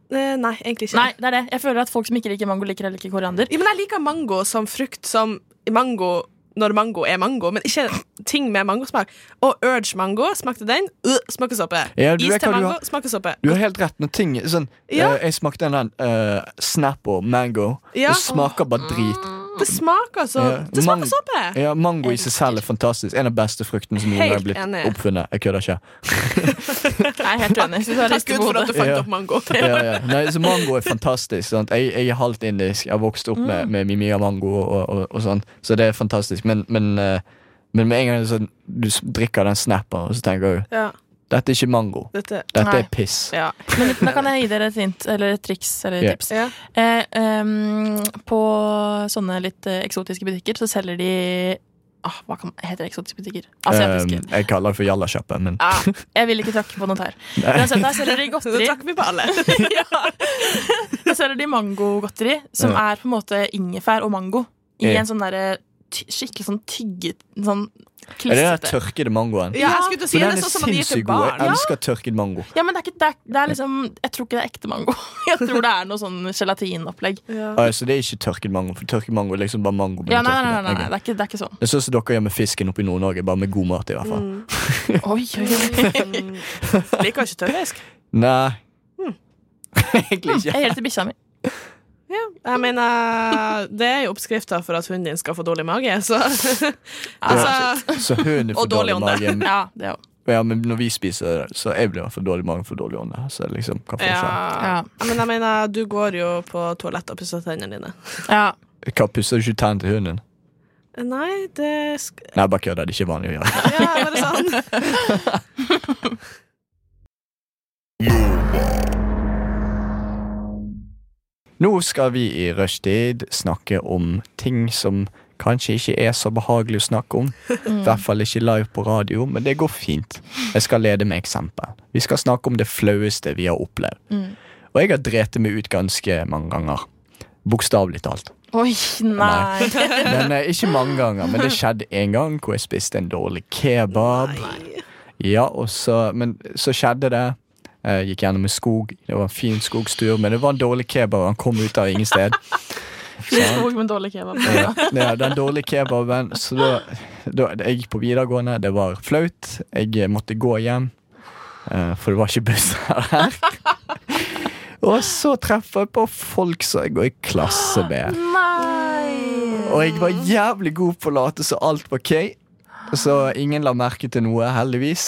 Eh, nei, egentlig ikke. Nei, det er det. Jeg føler at folk som ikke liker mango, liker heller ikke koriander. Ja, men jeg liker mango som frukt som mango når mango er mango, men ikke ting med mangosmak. Og Urge mango, smakte den? Uh, smaker suppe. Ja, Is til mango, smaker suppe. Du har helt rett. Når ting sånn Ja. uh, Jeg smakte den uh, Snapple Mango. Ja. Det smaker bare drit. Det smaker så Ja, Det smaker såpe! Ja, Mango i seg selv er fantastisk. En av beste fruktene som noen har blitt enig. oppfunnet. Jeg kødder ikke. Jeg er helt enig. Takk Gud for at du fant Ja. opp mango. Ja, ja. Nei, så Mango er fantastisk. Sant? Jeg, jeg er halvt indisk. Jeg har vokst opp med, Mm. med mye av mango, og, og, og sånn. så det er fantastisk. Men, men, eh, men med en gang så, du drikker den snappen, og så tenker du Ja, dette er ikke mango. dette Dette er piss. Ja. Men da kan jeg gi dere et hint, eller et triks eller et yeah. tips. Yeah. Eh, um, på sånne litt eh, eksotiske butikker så selger de ah, Hva kan, heter det eksotiske butikker? Asiatiske. Um, jeg kaller det for jallasjappe, men ah, jeg vil ikke tråkke på noe her. Uansett, der selger de godteri. da vi på alle. ja. Der selger de mangogodteri, som Ja. er på en måte ingefær og mango. I Ja. en sånn derre skikkelig sånn tygget Sånn Er det den tørkede mangoen? Ja, jeg skulle til å si det den er er sånn sinnssykt god. barn. Jeg elsker tørket mango. Ja, men det er, ikke, det, er, det er liksom Jeg tror ikke det er ekte mango. Jeg tror det er noe sånn gelatinopplegg. Ja. Ah, så det er ikke tørket mango, for tørket mango er liksom bare mango. Ja, nei, nei, nei, nei, det, er ikke, det er ikke sånn. Det er sånn som dere gjør med fisken oppe i Nord-Norge, bare med god mat i hvert fall. Mm. Oi, oi, oi. Liker ikke tørrfisk. Nei. Egentlig ikke. Jeg gir det til bikkja mi. Ja, jeg mener Det er jo oppskrifta for at hunden din skal få dårlig mage, så Altså Så hunden får dårlig mage. Ja, det òg. Ja, men når vi spiser så jeg blir for dårlig mage for dårlig ånde. Så liksom, hva ja. Ja. Men jeg mener, du går jo på toalettet og pusser tennene dine. Ja. Hva pusser du ikke tennene til hunden? Nei, det sk Nei, bare kødda. Det er ikke vanlig å gjøre. Ja, bare sånn. Nå skal vi i rushtid snakke om ting som kanskje ikke er så behagelig å snakke om. I hvert fall ikke live på radio, men det går fint. Jeg skal lede med eksempel. Vi skal snakke om det flaueste vi har opplevd. Mm. Og jeg har drept meg ut ganske mange ganger. Bokstavelig talt. Oi, nei. Men eh, Ikke mange ganger, men det skjedde en gang hvor jeg spiste en dårlig kebab. Nei. Ja, og så, Men så skjedde det. Jeg gikk gjennom en skog. Det var en fin skogstur, men det var en dårlig kebab. Han kom ut av ingen sted. Fin skog men dårlig kebab. Ja, ja, den dårlige kebaben. Så da, da Jeg gikk på videregående. Det var flaut. Jeg måtte gå hjem, eh, for det var ikke busser her. Og så treffer jeg på folk som jeg går i klasse med. Nei! Og jeg var jævlig god på å late som alt var ok. Så ingen la merke til noe, heldigvis.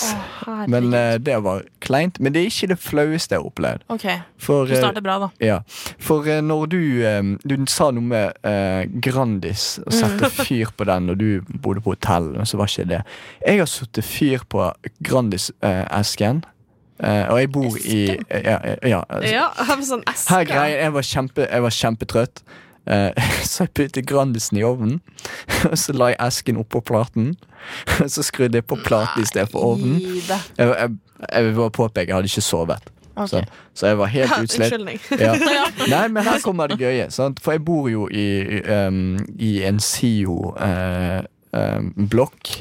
Herregud. Men uh, det var kleint. Men det er ikke det flaueste jeg har opplevd. OK, For, du eh, starter bra, da. ja. For uh, når du eh, Du sa noe med uh, Grandis og sette Mm. fyr på den når du bodde på hotell, så var ikke det. Jeg har satt fyr på Grandis-esken, og jeg bor i eh, Ja, ja, ja, altså, Ja, sånn eske. her greien, jeg var, kjempe, jeg var kjempetrøtt. Eh, så jeg puttet Grandisen i ovnen. Og så la jeg esken oppå platen. Så skrudde jeg på platen i stedet for ovnen. Jeg, jeg, jeg vil påpeke, jeg hadde ikke sovet. Okay. Så, så jeg var helt utslett. utslitt. Ja. Nei, men her kommer det gøye. Sant? For jeg bor jo i, um, i en SIO-blokk.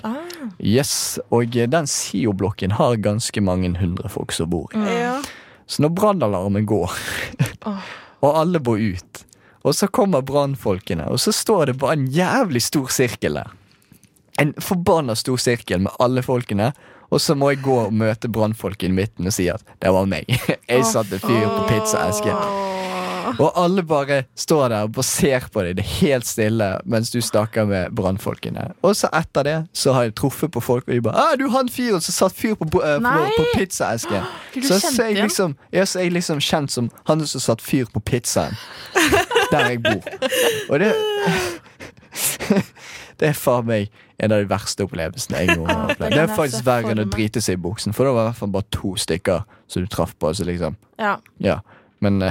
Ah. yes, og den SIO-blokken har ganske mange hundre folk som bor i. Ja. Så når brannalarmen går, og alle bor ut, og så kommer brannfolkene, og så står det bare en jævlig stor sirkel der. En forbanna stor sirkel med alle folkene. Og så må jeg gå og møte brannfolket i midten og si at det var meg. Jeg satte fyr på pizzaesken. Og alle bare står der og ser på deg. Det er helt stille mens du snakker med brannfolkene. Og så etter det så har jeg truffet på folk, og de bare ah, 'Du han fyren som satt fyr på, på, eh, på, pizzaesken'. Så, så, jeg liksom, ja, så er jeg liksom kjent som han som satt fyr på pizzaen. Der jeg bor. Og det Det er faen meg en av de verste opplevelsene jeg noen har opplevd. Det er faktisk verre enn å drite seg i buksen, for det var i hvert fall bare to stykker som du traff på. Så liksom, Ja. ja. Men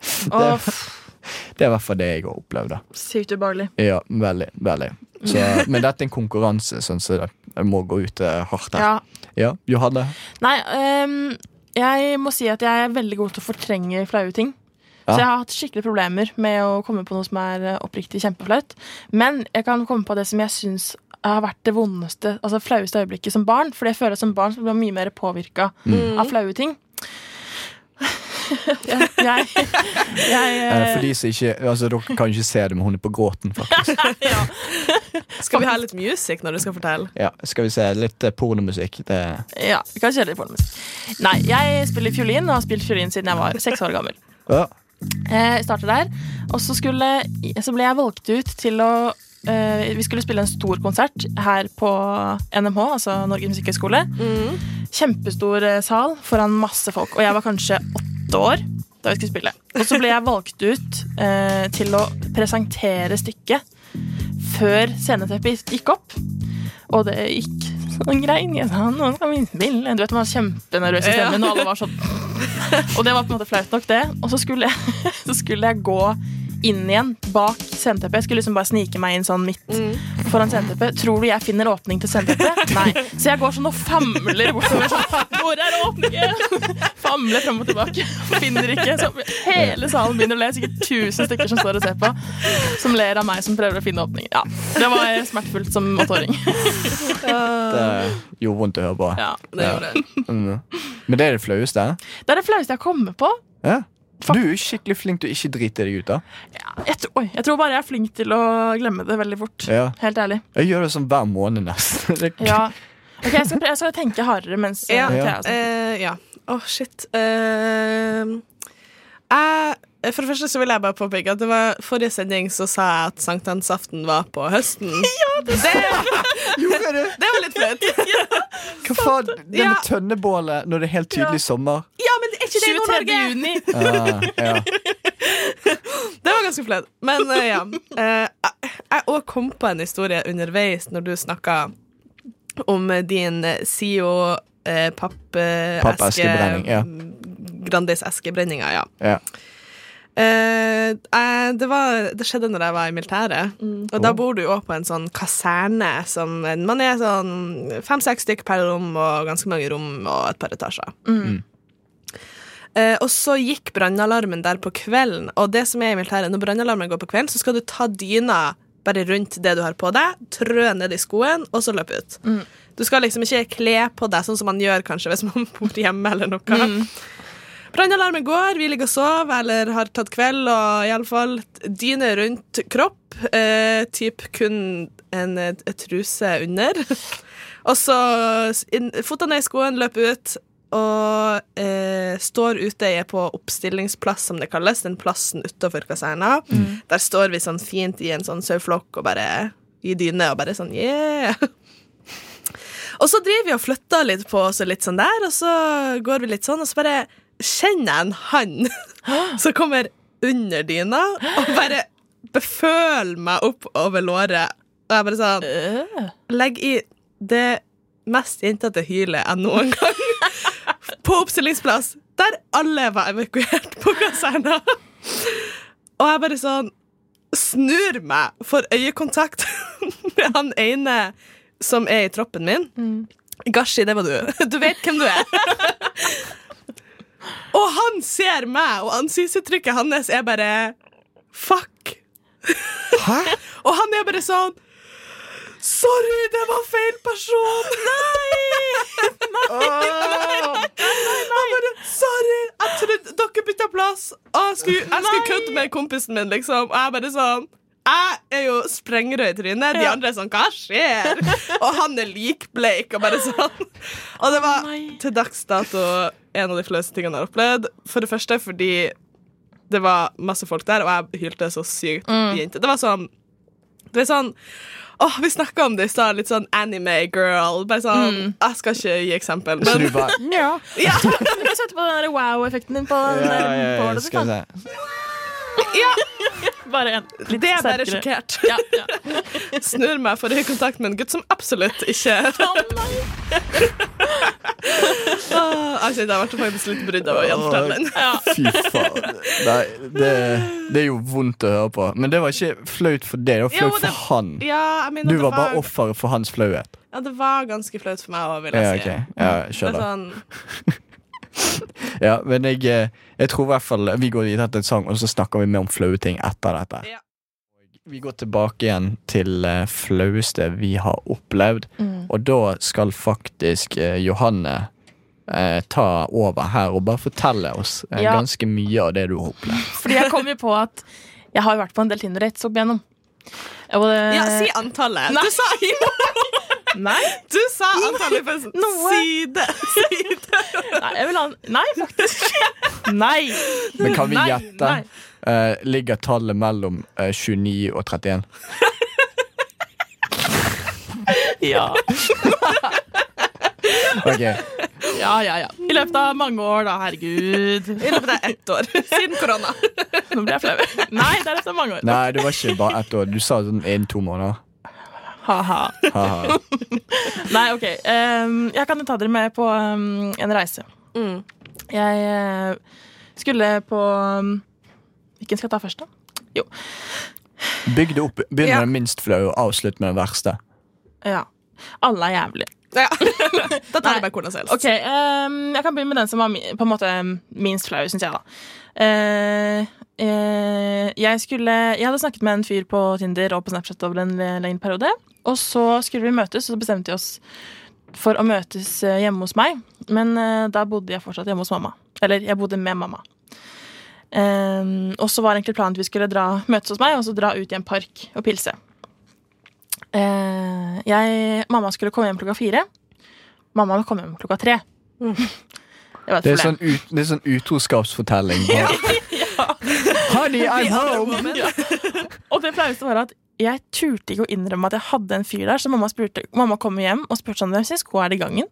eh, det er i hvert fall det jeg har opplevd. da sykt ubehagelig. Ja, veldig. veldig så, Men dette er en konkurranse, sånn så jeg må gå ut eh, hardt her. Ja. Ja, Johanne? Nei, um, jeg må si at jeg er veldig god til å fortrenge flaue ting. Ja. Så jeg har hatt skikkelig problemer med å komme på noe som er eh, oppriktig kjempeflaut. Men jeg kan komme på det som jeg syns har vært det vondeste, altså flaueste øyeblikket som barn. For jeg føler at som barn så blir man mye mer påvirka Mm. av flaue ting. Jeg, jeg, jeg Eh, for de som ikke Altså, Dere kan ikke se det, men hun er på gråten, faktisk. Skal vi ha litt music når du skal fortelle? Ja, Skal vi se. Litt eh, pornomusikk. Det Ja, vi kan kjøre litt pornomusikk. Nei, jeg spiller fiolin og har spilt fiolin siden jeg var seks år gammel. ja. Eh, Jeg starter der. Og så, skulle, så ble jeg valgt ut til å Vi skulle spille en stor konsert her på NMH, altså Norges musikkhøgskole. Kjempestor eh, sal foran masse folk. Og jeg var kanskje åtte år da vi skulle spille. Og så ble jeg valgt ut eh, til å presentere stykket før sceneteppet gikk opp. Og det gikk sånn grein. Jeg sa, noen kan vi spille. Du vet, man var kjempenervøs i stemmen, og alle var sånn Og det var på en måte flaut nok, det. Og så skulle jeg, så skulle jeg gå inn igjen bak sceneteppet. Jeg skulle liksom bare snike meg inn sånn midt foran sceneteppet. Tror du jeg finner åpning til sceneteppet? Nei. Så jeg går sånn og famler bortover. Sånn, Hvor er åpningen? Famler frem og tilbake. Finner ikke. Så hele salen begynner å le. Sikkert tusen stykker som står og ser på. Som ler av meg som prøver å finne åpningen. Ja, det var smertefullt som åtteåring. Det gjorde vondt å høre på. Ja. Det gjorde det. Mm. Men det er det flaueste? Det er det flaueste jeg kommer på. Ja. Du er jo skikkelig flink til å ikke drite deg ut. da Jeg, tror- oi, jeg tror bare jeg er flink til å glemme det veldig fort. Ja. Helt ærlig. Jeg gjør det sånn hver måned nesten. Ja. Ok, jeg skal, jeg skal tenke hardere mens Ja. Å, Ja. Thea. Eh, ja. Åh, shit. Uh, jeg, for det første så vil jeg bare påpeke at det var forrige sending så sa jeg at sankthansaften var på høsten. Ja, det, Gjorde jeg det? det var litt flaut. Hva faen? Det Ja. med tønnebålet når det er helt tydelig sommer? Ja, men er ikke det i 23. Nord-Norge? juni. Ah, ja. Det var ganske flaut. Men uh, ja. Uh, jeg òg kom på en historie underveis når du snakka om eh, din eh, SIO eh, pappeske Pappeskebrenning, ja. Grandis eskebrenninga, ja. ja. Eh, jeg- det, var, det skjedde når jeg var i militæret. Og da bor du jo på en sånn kaserne som Man er sånn fem-seks stykker per rom, og ganske mange rom og et par etasjer. Eh, og så gikk brannalarmen der på kvelden, og det som er i militæret, når brannalarmen går på kvelden, så skal du ta dyna bare rundt det du har på deg, trø ned i skoen, og så løpe ut. Du skal liksom ikke kle på deg sånn som man gjør kanskje hvis man bor hjemme eller noe. Brannalarmen går, vi ligger og sover eller har tatt kveld, og iallfall dyne rundt kropp. Eh, typ kun en, truse under. og så føttene i skoen, løper ut. Og eh, står ute jeg er på oppstillingsplass, som det kalles. Den plassen utafor kaserna. Der står vi sånn fint i en sånn saueflokk og bare i dyne og bare sånn yeah. Og så driver vi og flytter litt på oss og litt sånn der, og så går vi litt sånn, og så bare kjenner jeg en hand som kommer under dyna, og bare beføler meg opp over låret. Og jeg bare sånn. Legg i det mest jentete hylet jeg noen gang på oppstillingsplass, der alle var evakuert på kaserna. Og jeg bare sånn snur meg, får øyekontakt med han ene som er i troppen min. Gashi, det var du. Du vet hvem du er. og han ser meg, og ansiktsuttrykket hans er bare fuck. Hæ? Og han er bare sånn Sorry, det var feil person! Nei! Han bare Sorry, jeg trodde dere bytta plass. Jeg skulle, jeg skulle kødde med kompisen min, liksom. Og jeg bare sånn jeg er jo sprengrød i trynet. De andre er sånn Hva skjer? Og han er likbleik og bare sånn. Og det var til dags dato en av de fleste tingene jeg har opplevd. For det første fordi det var masse folk der, og jeg hylte så sykt jente. Det var sånn Det er sånn Åh, Vi snakka om det i stad, litt sånn anime girl. Bare sånn, Jeg skal ikke gi eksempel, Så men du bare Ja. ja, Du kan sette på den wow-effekten din på den Ja, der ja, ja, jeg se. ja, da. Bare en. Litt det er bare sterkere. sjokkert. Ja, ja. Snur meg for øyekontakt med en gutt som absolutt ikke Åh, Jeg kjente jeg ble faktisk litt brydd av å gjenta den. Fy faen. Nei, det, det er jo vondt å høre på. Men det var ikke flaut for deg, det var flaut for han. Du var, var bare offeret for hans flauhet. Ja, det var ganske flaut for meg òg, vil jeg Ja, si. ok. Ja, jeg Det er sånn, Ja, men jeg, eh, jeg tror i hvert fall vi går videre til en sang, og så snakker vi mer om flaue ting etter dette. Ja. Vi går tilbake igjen til uh, flaueste vi har opplevd, Mm. og da skal faktisk uh, Johanne eh, ta over her og bare fortelle oss eh, Ja. ganske mye av det du har opplevd. Fordi jeg kom jo på at jeg har jo vært på en del Tinder-dates opp igjennom. Og det- ja, si antallet. Nei. Du sa, Nei. du sa antallet på side. side. Nei, jeg vil ha Nei, faktisk. Nei. Men kan vi Nei, gjette? nei. Eh, ligger tallet mellom uh, 29 og 31? Ja. Ok, ja, ja, ja. I løpet av mange år, da. Herregud. I løpet av ett år. Siden korona. Nå blir jeg flau. Nei, det er løpet av mange år. Nei, det var ikke bare ett år. Du sa sånn innen to måneder. Ha-ha. Nei, OK. Um, jeg kan jo ta dere med på um, en reise. Mm. Jeg uh, skulle på um, Hvilken skal jeg ta først, da? Jo. Bygg det opp. Begynn Ja. med det minst flaue og avslutt med det verste. Ja. Alle er jævlige. Ja. Da tar du bare hvordan som helst. Ok, ehm, Jeg kan begynne med den som var på en måte minst flau, syns jeg. da Uh, eh, Jeg skulle Jeg hadde snakket med en fyr på Tinder og på Snapchat over en le- lengre periode. Og så skulle vi møtes, og så bestemte vi oss for å møtes eh, hjemme hos meg. Men eh, da bodde jeg fortsatt hjemme hos mamma. Eller jeg bodde med mamma. Ehm, og så var egentlig planen at vi skulle dra, møtes hos meg og så dra ut i en park og pilse. Eh, jeg, mamma skulle komme hjem klokka fire. Mamma kom hjem klokka tre. Det Det er sånn, ut, det er sånn utroskapsfortelling. Honey, I'm home! Og det flaueste var at jeg turte ikke å innrømme at jeg hadde en fyr der, så mamma, spurte, mamma kom hjem og spurte sånn, hvem sin sko er det i gangen.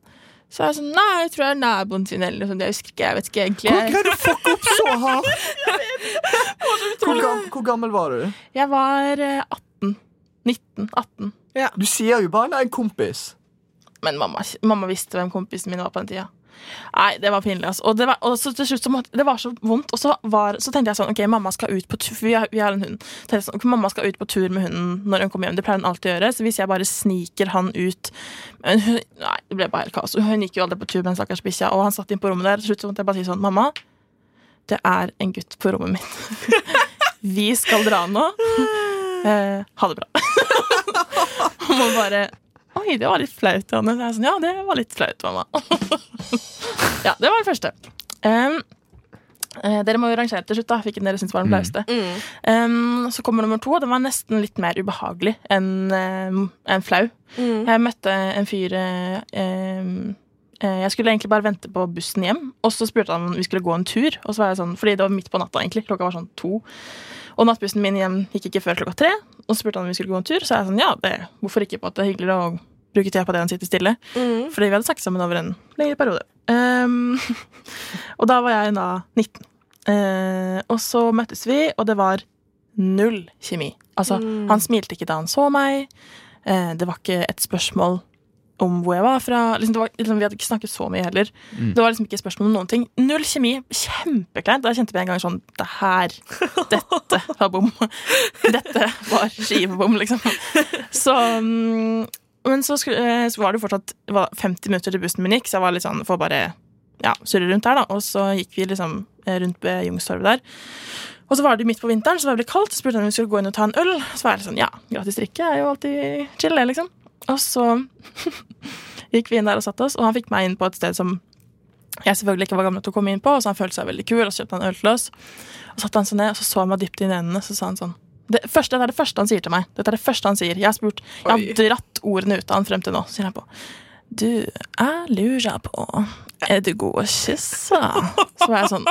Så jeg sånn, nei, jeg tror det er naboen sin eller noe sånt. Jeg husker ikke, jeg vet ikke egentlig. Hvordan greide du å fucke opp så hardt? Hvor, gam, hvor gammel var du? jeg var eh, 18. 19. 18. Du sier jo bare 'nei, en kompis'. Men mamma, mamma visste hvem kompisen min var på den tida. Nei, det var pinlig. Altså. Og, det var, og så til slutt så måtte, det var så vondt. Og så, var, så tenkte jeg sånn Ok, mamma skal ut på tur vi har, vi har en hund. Sånn, mamma skal ut på tur med hunden når hun kommer hjem. Det pleier hun alltid å gjøre. Så hvis jeg bare sniker han ut men hun, Nei, det ble bare helt kaos. Hun gikk jo aldri på tur med den stakkars bikkja, og han satt inn på rommet der. Til slutt så måtte jeg bare si sånn Mamma, det er en gutt på rommet mitt. vi skal dra nå. Eh, ha det bra. Man bare Oi, det var litt flaut, Janne. Jeg er sånn, ja, det var litt flaut, mamma. ja, det var det første. Um, eh, dere må jo rangere til slutt, da. Hvilken dere syns var den flaueste. Um, så kommer nummer to, den var nesten litt mer ubehagelig enn um, en flau. Jeg møtte en fyr um, Jeg skulle egentlig bare vente på bussen hjem, og så spurte han om vi skulle gå en tur. Og så var jeg sånn, fordi det var midt på natta, egentlig. Klokka var sånn to. Og nattbussen min hjem gikk ikke før klokka tre. Og så spurte han om vi skulle gå en tur, så jeg sånn, ja, det, hvorfor ikke? på at det er hyggeligere å bruke tida på det enn sitte stille. Fordi vi hadde snakket sammen over en lengre periode. Um, og da var jeg da 19. Uh, og så møttes vi, og det var null kjemi. Altså, han smilte ikke da han så meg. Uh, det var ikke et spørsmål om hvor jeg var fra. Liksom, det var, liksom, vi hadde ikke snakket så mye heller. Det var liksom ikke spørsmål om noen ting. Null kjemi. Kjempekleint. Da kjente vi en gang sånn Det her. Dette var bom. Dette var skivebom, liksom. Så mm, Men så, skulle, eh, så var det fortsatt det var 50 minutter til bussen min gikk, så jeg var litt sånn for bare ja, surre rundt her, da. Og så gikk vi liksom eh, rundt ved Youngstorget der. Og så var det midt på vinteren, så var det ble kaldt. Så spurte han om vi skulle gå inn og ta en øl. Så var jeg sånn, ja, gratis drikke er jo alltid chill, det, liksom. Og så gikk vi inn der og satte oss, og han fikk meg inn på et sted som jeg selvfølgelig ikke var gammel til å komme inn på, og så han følte seg veldig kul, og så kjøpte han øl til oss. Og så satte han seg ned, og så så han meg dypt inn i øynene, så sa han sånn det, første, det er det første han sier til meg. Dette er det første han sier. Jeg har spurt, jeg har dratt ordene ut av han frem til nå. Sier han på Du, jeg lurer på Er du god å kysse? Så var jeg sånn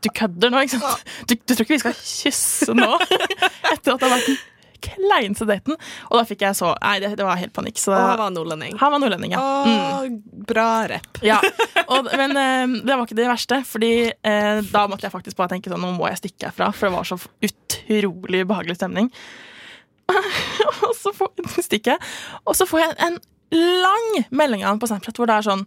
Du kødder nå, ikke sant? Du, du tror ikke vi skal kysse nå? Etter at det har vært den kleineste daten. Og da fikk jeg så Nei, det, det var helt panikk. Så Og han var nordlending. han var nordlending, ja. Mm. Å, bra rep. Ja, og, Men eh, det var ikke det verste, Fordi eh, da måtte jeg faktisk bare tenke sånn Nå må jeg stikke herfra, for det var så utrolig behagelig stemning. og så får, stikker jeg, og så får jeg en lang melding av ham på Snapchat hvor det er sånn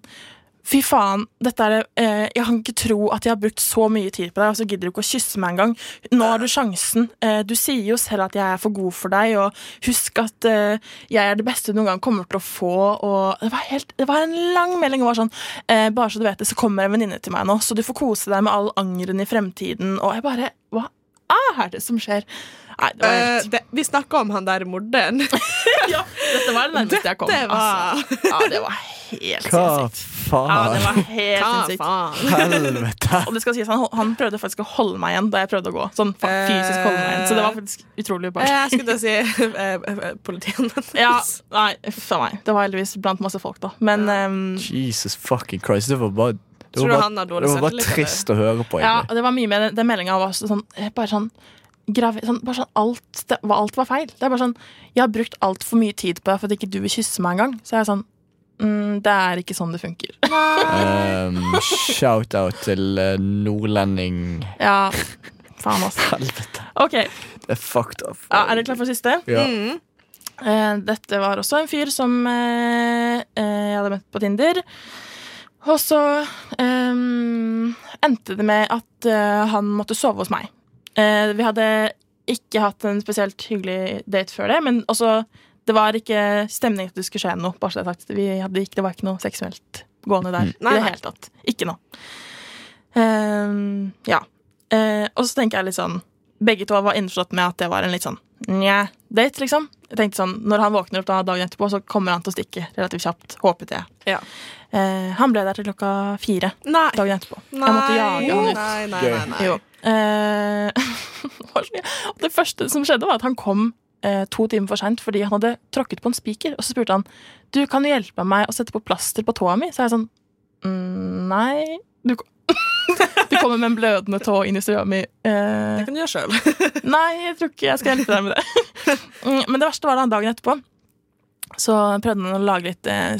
Fy faen, dette er eh, Jeg kan ikke tro at jeg har brukt så mye tid på deg, og så gidder du ikke å kysse meg engang. Nå har du sjansen. Eh, du sier jo selv at jeg er for god for deg, og husk at eh, jeg er det beste du noen gang kommer til å få. Og det var, helt, det var en lang melding. Og var sånn, eh, bare så du vet det, så kommer en venninne til meg nå, så du får kose deg med all angeren i fremtiden. Og jeg bare Hva er det som skjer? Nei, det var helt... Uh, det, vi snakka om han der morderen. ja, Dette var det nærmeste jeg kom. var- Altså, ja, det var helt Hva sinnssykt. Ja, det var helt sinnssykt. Helvete. Og det skal sies, han, han prøvde faktisk å holde meg igjen da jeg prøvde å gå. Sånn fysisk holde meg igjen Så det var faktisk utrolig Eh, ubehagelig. Jeg skulle til å si eh, eh, politiet. Ja, nei, uff meg. Det var heldigvis blant masse folk, da. Men um, Jesus fucking Christ. Det var bare det var bare, det var bare trist å høre på. ja, og det var mye med den, den meldinga var sånn eh, Bare sånn gravi, sånn, bare sånn alt, det, var- alt var feil. Det er bare sånn Jeg har brukt altfor mye tid på deg for at ikke du vil kysse meg engang. Så jeg er sånn mm, Det er ikke sånn det funker. Um, Shout-out til uh, nordlending. Ja, faen, altså. Helvete. Okay. Det er fucked up. Ja, er dere klar for siste? Ja. Mm. Uh, dette var også en fyr som uh, eh, jeg hadde møtt på Tinder. Og så um, endte det med at han måtte sove hos meg. Eh, vi hadde ikke hatt en spesielt hyggelig date før det, men også det var ikke stemning at det skulle skje noe. bare så det sagt. Vi hadde ikke, det var ikke noe seksuelt gående der mm. i det hele tatt. Ikke noe. Um, ja. Uh, og så tenker jeg litt sånn Begge to var innforstått med at det var en litt sånn nja date, liksom. Jeg tenkte sånn, Når han våkner opp da dagen etterpå, så kommer han til å stikke relativt kjapt. Håpet jeg. Ja. Uh, han ble der til klokka fire Nei. dagen etterpå. Nei. Jeg måtte jage han ut. Nei, nei, nei, nei. Jo. Og det første som skjedde, var at han kom eh, to timer for seint fordi han hadde tråkket på en spiker. Og så spurte han du kan du hjelpe meg å sette på plaster på tåa mi. Så er jeg sånn mm, Nei. Du, du kommer med en blødende tå inn i stua mi. Eh, Det kan du gjøre sjøl. Nei, jeg tror ikke jeg skal hjelpe deg med det. Mm, Men det verste var da dagen etterpå. Så prøvde han å lage litt, eh,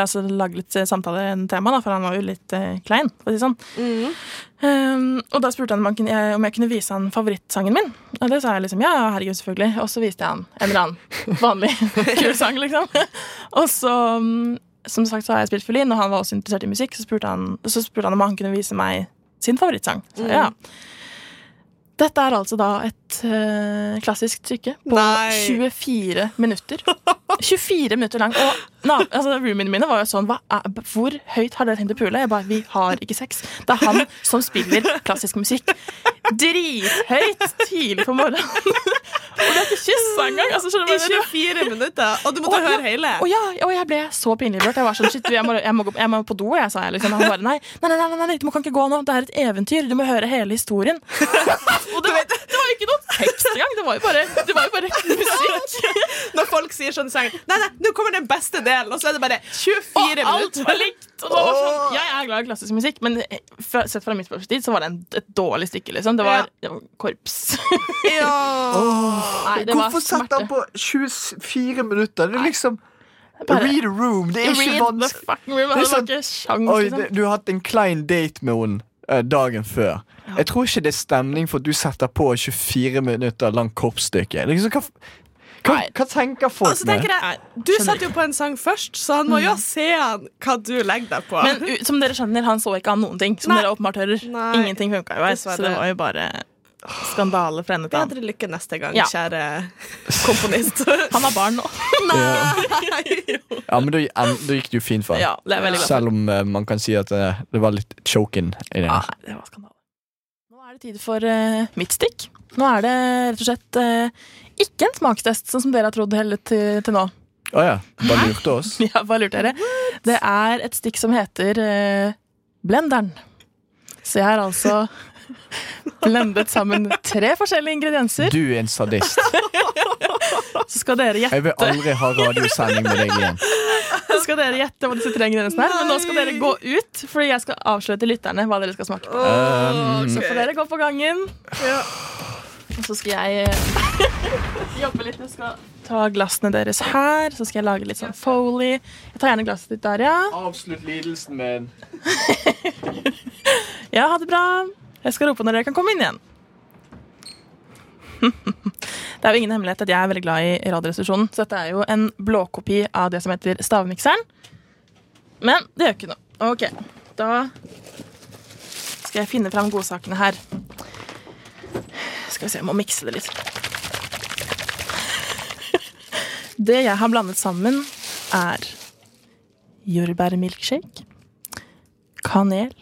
altså, lage litt eh, tema, da, for han var jo litt eh, klein. For å si det sånn. Mm. Um, og da spurte han om, han om jeg kunne vise han favorittsangen min. Og det sa jeg liksom ja, herregud, selvfølgelig. Og så viste jeg han en eller annen vanlig kul sang, liksom. Og så, mm, som sagt, så har jeg spilt fiolin, og han var også interessert i musikk. Så spurte han, så spurte han om han kunne vise meg sin favorittsang. Så ja. Dette er altså da et øh, klassisk stykke på Nei. 24 minutter. 24 minutter lang. Og na, altså, roomiene mine var jo sånn er, Hvor høyt har dere tenkt å pule? Jeg bare, Vi har ikke sex. Det er han som spiller klassisk musikk drithøyt tidlig på morgenen. og vi har ikke kyssa engang. Altså, I hva jeg 24 minutter, og du måtte og, høre ja. hele. Og, ja, og jeg ble så pinlig berørt. Jeg var sånn, shit, jeg må, jeg må, gå- jeg må på do, jeg, sa jeg. Liksom. Han bare nei, nei, nei, nei, nei, du kan ikke gå nå. Det er et eventyr. Du må høre hele historien. og det var, det var ikke noe tekst engang. Det var jo bare, det var jo bare musikk. Når folk sier sånn sang Nei, nei, nå kommer den beste delen, og så er det bare 24 Og alt var likt. Og var sånn, jeg er glad i klassisk musikk, men fra, sett fra mitt perspektiv så var det en, et dårlig stykke. Liksom. Det, var, det var korps. Ja. Nei, det Hvorfor satte han på 24 minutter? Det er liksom Bare- Read a room. Det er ikke vanskelig. sånn- Oi, liksom. det, du har hatt en klein date med henne eh, dagen før. Jeg tror ikke det er stemning for at du setter på 24 minutter langt korpsstykke. Liksom, hva, hva, tenker folk altså, tenker jeg, Du satt satte jo på en sang først, så han må jo se han hva du legger deg på. Men som dere skjønner, han så ikke an noen ting. Som Nei. dere åpenbart hører. Nei. Ingenting funka jo her. Så det var jo bare skandale for ende til han. Bedre lykke neste gang, Ja. kjære komponist. Han har barn nå. Ja, men da, da gikk det jo fint for ham. for. Selv om uh, man kan si at uh, det var litt choken i det. Nei, det var skandale. Nå er det tid for uh, mitt stikk. Nå er det rett og slett ikke en smakstest, sånn som dere har trodd hele til, til nå. Å ja. Bare lurte oss. Ja, bare lurte dere? Det er et stikk som heter eh, Blenderen. Så jeg har altså blendet sammen tre forskjellige ingredienser. Du er en sadist. Så skal dere gjette Jeg vil aldri ha radiosending med deg igjen. Så skal dere gjette hva disse tre ingrediensene er. Men nå skal dere gå ut, fordi jeg skal avsløre til lytterne hva dere skal smake på. Um, Så får dere gå på gangen. Og så skal jeg jobbe litt. Jeg skal ta glassene deres her. Så skal jeg lage litt sånn Foley. Jeg tar gjerne glasset ditt der, ja. Avslutt lidelsen min. Ja, ha det bra. Jeg skal rope når dere kan komme inn igjen. Det er jo ingen hemmelighet at jeg er veldig glad i Radioresepsjonen, så dette er jo en blåkopi av det som heter stavmikseren. Men det gjør ikke noe. Ok, da skal jeg finne fram godsakene her. Skal vi se, jeg må mikse det litt. Det jeg har blandet sammen, er jordbærmilkshake, kanel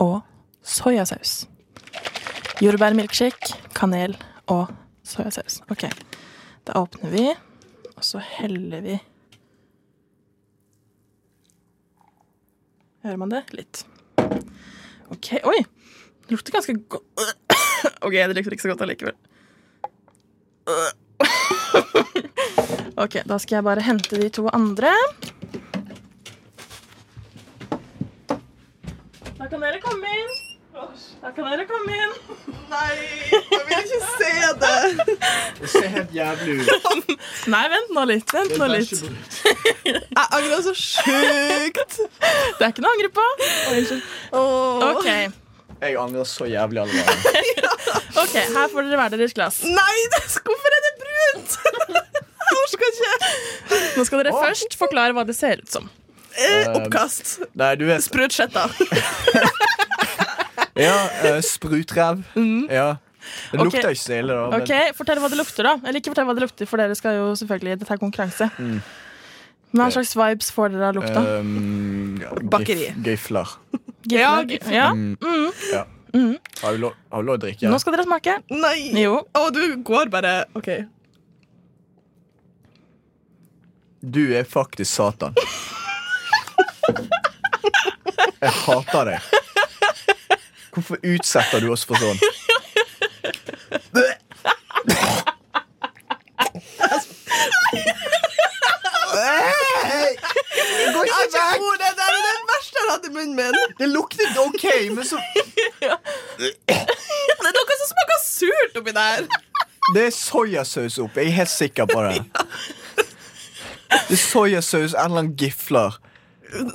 og soyasaus. Jordbærmilkshake, kanel og soyasaus. Ok, da åpner vi, og så heller vi Hører man det? Litt. OK. Oi! Det lukter ganske godt. OK, det lukter ikke så godt allikevel. OK, da skal jeg bare hente de to andre. Da kan dere komme inn. Da kan dere komme inn. Nei, jeg vil ikke se det! Det ser helt jævlig ut. Nei, vent nå litt. Vent nå litt. Jeg angrer så sjukt. Det er ikke noe å angre på. OK, Jeg angrer så jævlig allerede. ok, her får dere hver deres glass. Nei, det, hvorfor er det brunt? Jeg orker ikke. Nå skal dere først forklare hva det ser ut som. Eh, oppkast. Nei, du vet Sprutskjetta. Ja, uh, sprutrev. Ja. Det Ok. lukter ikke så ille, da. men- Ok, Fortell hva det lukter, da. Eller ikke fortell hva det lukter, for dere skal jo selvfølgelig Dette er konkurranse. Hva slags vibes får dere av lukta? Um, gif- Gifler. Ja, ja. Mm, ja. Har vi lov, har vi lov å drikke? Nå skal dere smake. Nei. Jo. Å, du går bare OK. Du er faktisk Satan. Jeg hater deg. Hvorfor utsetter du oss for sånn? Det går ikke vekk! Oh, er har i munnen min. Det luktet ok, men så Det er noe som smaker surt oppi der. Det er soyasaus oppi. Jeg er helt sikker på det. Det er soyasaus, en eller annen gifler.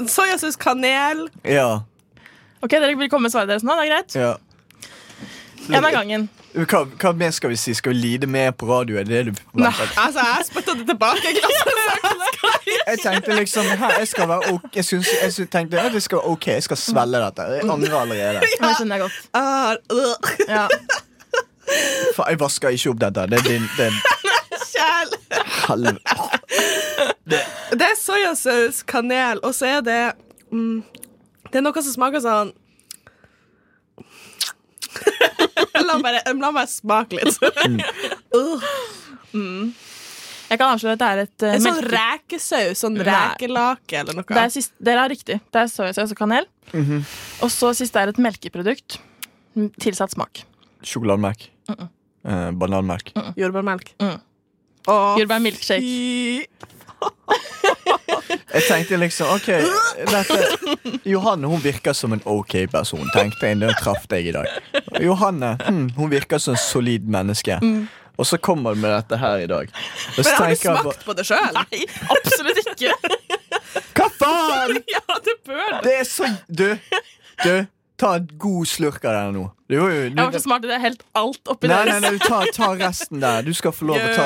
Soyasaus, kanel. Ja. Ok, Dere vil komme med svaret deres nå? Det er greit? ja. En av gangen. Hva, hva mer skal vi si? Skal vi lide mer på radio? Er det det du Nei, altså, jeg spytta det tilbake Jeg. Jeg tenkte liksom her, jeg skal være ok Jeg, synes, jeg tenkte at det skal være ok, jeg skal svelge dette. Jeg angrer allerede. Ja. Jeg skjønner godt. Uh. Ja. For jeg vasker ikke opp dette. Det er din det Kjæl. helvete. Det er soyasaus, kanel, og så er det mm, Det er noe som smaker sånn La meg, bare, la meg smake litt. Uh, Jeg kan avsløre at det er et uh, en sånn rekesaus, sånn rekelake eller noe. det er sist, Dere har riktig. Det er soyasaus og kanel. Og så siste er et melkeprodukt. mm, Tilsatt smak. Sjokolademelk. Eh, bananmelk. Jordbærmelk. Mm. Åh, Jordbærmilkshake. Jeg tenkte liksom OK dette, Johanne hun virker som en OK person. Tenkte jeg, Det traff deg i dag. Johanne hm, hun virker som en solid menneske. Og så kommer du med dette her i dag. Men har du jeg smakt på det sjøl? Nei, absolutt ikke. Hva faen?! ja, det bør det. Det er så Du, du, ta en god slurk av den nå. Du, du, Jeg var ikke så smart Det er helt alt oppi nei, nei, nei, du ta, ta resten der. Du skal få lov å ta.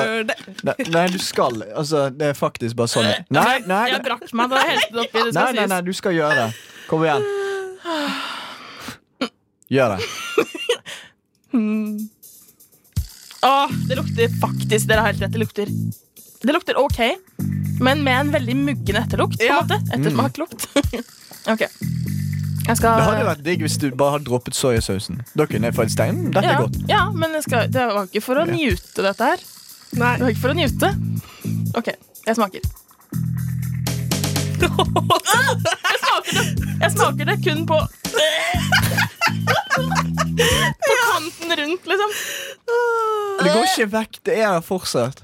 Nei, nei, du skal. Altså, det er faktisk bare sånn. Nei, nei, Jeg brakk meg da jeg helte det oppi. Det nei, nei, nei, du skal gjøre det. Kom igjen. Gjør det. Åh, det lukter faktisk Dere har helt rett. Det lukter, det lukter OK, men med en veldig muggende etterlukt. På en Ja. måte Ettersmaklukt. OK. Jeg skal Det hadde vært digg hvis du bare hadde droppet soyasausen. Da kunne jeg fått "Mm, dette ja, er godt. ja, men jeg skal, det var ikke for å Ja. njute dette her. Nei. Det var ikke for å njute. OK, jeg smaker. Jeg smaker det, jeg smaker det kun på På kanten rundt, liksom. Det går ikke vekk. Det er her fortsatt.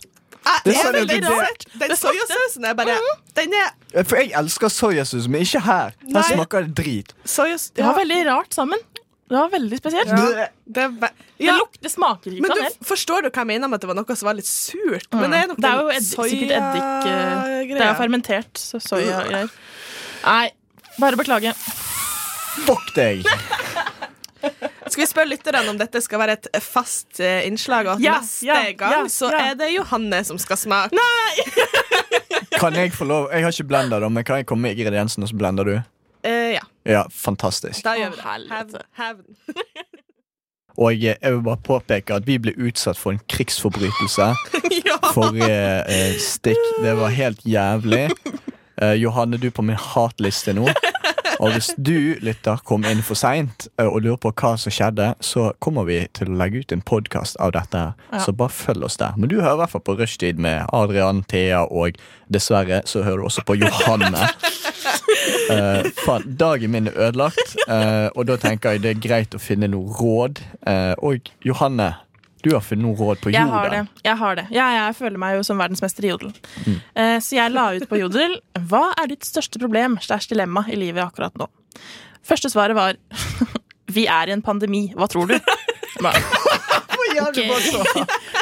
Det er sånn veldig rart. Den det soyasausen er bare Den er For jeg elsker soyasaus, men ikke her. Her Nei. smaker det drit. Det var veldig rart sammen. Det var veldig spesielt. Ja. Det er ve Det, ja. det smaker ikke Men du, kanel. forstår du hva jeg mener med at det var noe som var litt surt? Men Mm. det er, nok Det er jo eddik, sikkert eddik eh, Det er jo fermentert så soyagreier. Nei, bare beklage. Fuck deg! Skal vi spørre lytterne om dette skal være et fast eh, innslag, og at Ja, neste ja, gang ja, så ja. er det Johanne som skal smake? Nei! Kan jeg få lov? Jeg har ikke blenda det, men kan jeg komme med ingrediensene, og så blender du? Uh, ja, Ja, fantastisk. da gjør vi det. Hevn. hevn. Og jeg vil bare påpeke at vi ble utsatt for en krigsforbrytelse. ja. Forrige eh, stikk. Det var helt jævlig. Eh, Johanne, du er på min hatliste nå. Og hvis du, lytter, kom inn for seint og lurer på hva som skjedde, så kommer vi til å legge ut en podkast av dette. Ja. Så bare følg oss der. Men du hører i hvert fall på Rushtid med Adrian, Thea og dessverre så hører du også på Johanne. Uh, faen, dagen min er ødelagt, uh, og da tenker jeg det er greit å finne noe råd. Uh, og Johanne, du har funnet noe råd på Jeg har det. Jeg har det. Ja, jeg føler meg jo som verdensmester i jodel. Mm. Eh, så jeg la ut på jodel Hva er ditt største problem slash dilemma i livet akkurat nå? Første svaret var Vi er i en pandemi. Hva tror du? Bare, Ok.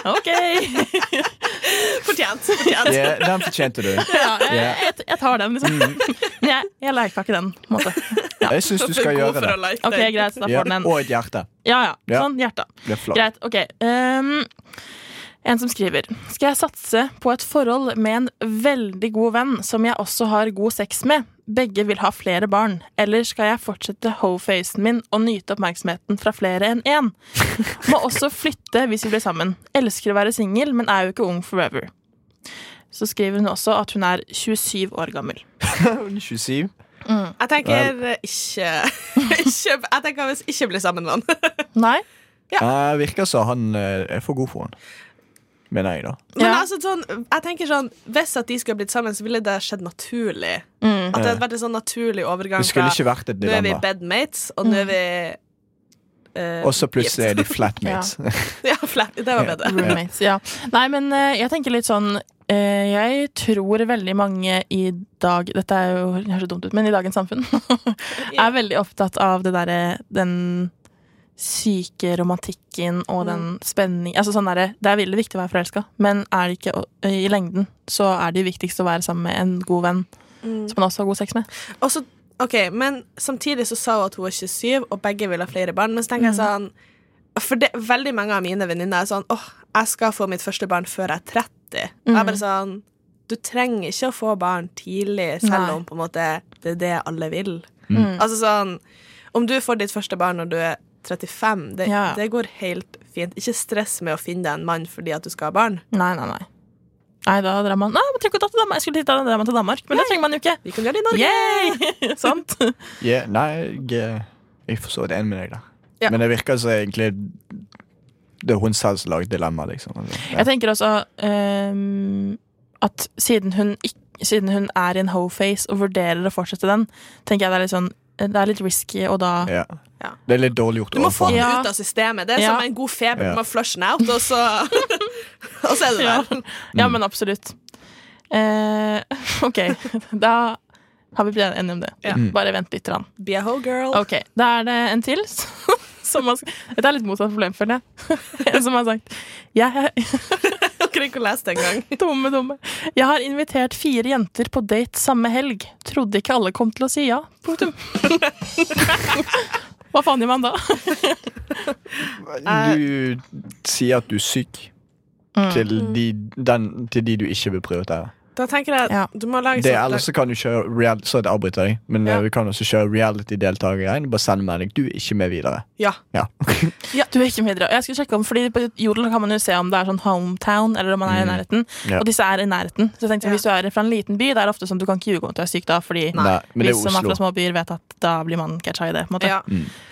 Okay. Fortjent. fortjent. Yeah, den fortjente du. Ja, jeg, jeg, jeg tar den, liksom. Mm. Men jeg, jeg liker ikke den. På en måte. Jeg syns du skal gjøre det. like OK, greit. Da får den en. og et hjerte. Ja, ja. Ja. Sånn, er flott. Greit. OK. Um, en som skriver Skal jeg satse på et forhold med en veldig god venn som jeg også har god sex med? Begge vil ha flere barn. Eller skal jeg fortsette ho-facen min og nyte oppmerksomheten fra flere enn én? Må også flytte hvis vi blir sammen. Elsker å være singel, men er jo ikke ung forever. Så skriver hun også at hun er 27 år gammel. 27. Jeg tenker ikke, ikke Jeg tenker hvis ikke blir sammen med han. Nei? Ja. virker som han eh, er for god for henne. Mener jeg, da. Men Ja. altså, sånn, jeg tenker sånn Hvis at de skulle blitt sammen, så ville det skjedd naturlig. Mm. At det hadde vært en sånn naturlig overgang Det skulle fra ikke vært et Nå er vi bedmates, og nå er vi Uh, Og så plutselig er de flatmates. Ja, flat. Det var bedre. Roommates, ja. Nei, men uh, jeg tenker litt sånn uh, Jeg tror veldig mange i dag Dette er jo høres dumt ut, men i dagens samfunn er veldig opptatt av det derre Den syke romantikken og den spenning altså sånn er Det er veldig viktig å være forelska, men er det ikke i lengden så er det viktigst å være sammen med en god venn som man også har god sex med. Også, ok, Men samtidig så sa hun at hun var 27, og begge vil ha flere barn. Men så tenker jeg sånn For det, veldig mange av mine venninner er sånn åh, jeg skal få mitt første barn før jeg er 30. Og jeg er bare sånn Du trenger ikke å få barn tidlig, selv Nei. om på en måte det er det alle vil. Mm. Altså sånn Om du får ditt første barn når du er 35, det, Ja. det går helt fint. Ikke stress med å finne deg en mann fordi at du skal ha barn. Nei, nei, nei. Nei, da drar man Nei, man trenger ikke å til Danmark. Jeg skulle drar man til Danmark, men det trenger man jo ikke. Vi kan gjøre det i Norge. Yay! Sant? Yeah, nei, jeg, jeg forstår det enig med deg da. Ja. Men det virker som egentlig det er hun selv som lager dilemmaet, liksom. Altså, ja. Jeg tenker også um, at siden hun, siden hun er i en ho-face og vurderer å fortsette den, tenker jeg det er litt sånn Det er litt risky, og da Ja. Ja. Det er litt dårlig gjort Du må få den Ja. ut av systemet. Det er Ja. som en god feber. Ja. Du må flushe den out, og så Og så er det der. ja men absolutt. Eh, OK, da har vi blitt enige om det. Ja. Bare vent litt. Rann. Be a hoe girl. Ok, Da er det en til som har Dette er litt motsatt problem, føler jeg. En som har sagt jeg, Dere å lese det engang. Dumme, dumme. Jeg har invitert fire jenter på date samme helg. Trodde ikke alle kom til å si ja. Punktum. Hva faen gjør man da? Du sier at du er syk Mm. til, de, den, til de du ikke vil prioritere. Da tenker jeg Ja. Du må lage Det, sånn ellers kan du kjøre real, Så avbryter jeg men Ja. eh, vi kan også kjøre reality-deltakergreien. Bare send melding. Du er ikke med videre. Ja. Ja. Du er ikke med videre. Jeg skal sjekke om, fordi På Jodel kan man jo se om det er sånn hometown eller om man er i Mm. nærheten. Ja. Og disse er i nærheten. Så jeg tenkte Ja. Hvis du er fra en liten by, det er ofte sånn du kan ikke ljuge om at du er syk da. Fordi Nei, vi er som er fra små byer, vet at da blir man catcha i det. På en måte. ja.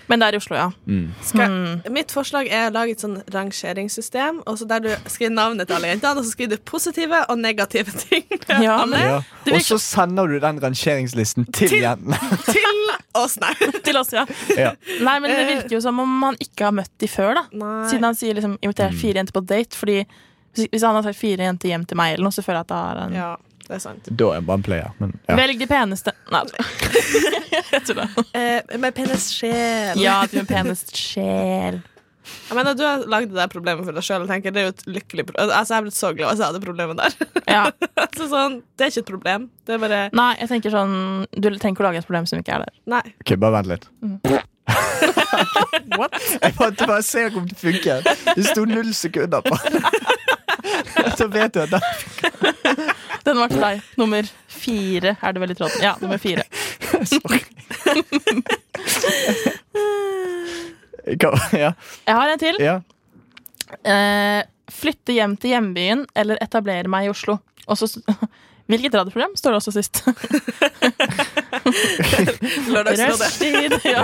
Men det er i Oslo, ja. Mm. Skal, Mm. Mitt forslag er å lage et sånn rangeringssystem, og så der du skriver navnet til alle jentene, og så skriver du positive og negative ting. Ja, Ja. Og så sender du den rangeringslisten til, Til- jentene. Til oss, nei. Til oss, ja. Ja. Nei, men det virker jo som om han ikke har møtt de før, da. nei. Siden han sier liksom inviterer fire jenter på date. Fordi hvis han har sagt fire jenter hjem til meg, eller noe, så føler jeg at da har han Ja, det er sant. Da er jeg bare en player. Men ja. Velg de peneste Nei, jeg tror det. Eh, med penest sjel. Ja, du med penest sjel. Jeg mener, Du har lagd det der problemet for deg sjøl. Det er jo et lykkelig Altså, Jeg er blitt så glad hvis jeg hadde problemet der. Ja. altså, sånn, Det er ikke et problem. Det er bare Nei, jeg tenker sånn Du trenger ikke å lage et problem som ikke er der. Nei. Ok, bare vent litt. Mm. Jeg måtte bare se om det funker. Det sto null sekunder på. Så vet du at det Den var til deg. Nummer fire er det vel i tråden. Ja, nummer fire. Sorry. Ja. Jeg har en til. ja. Eh, flytte hjem til hjembyen eller etablere meg i Oslo. Også, Hvilket radioprogram står det også sist? Lørdagsrådet. Ja.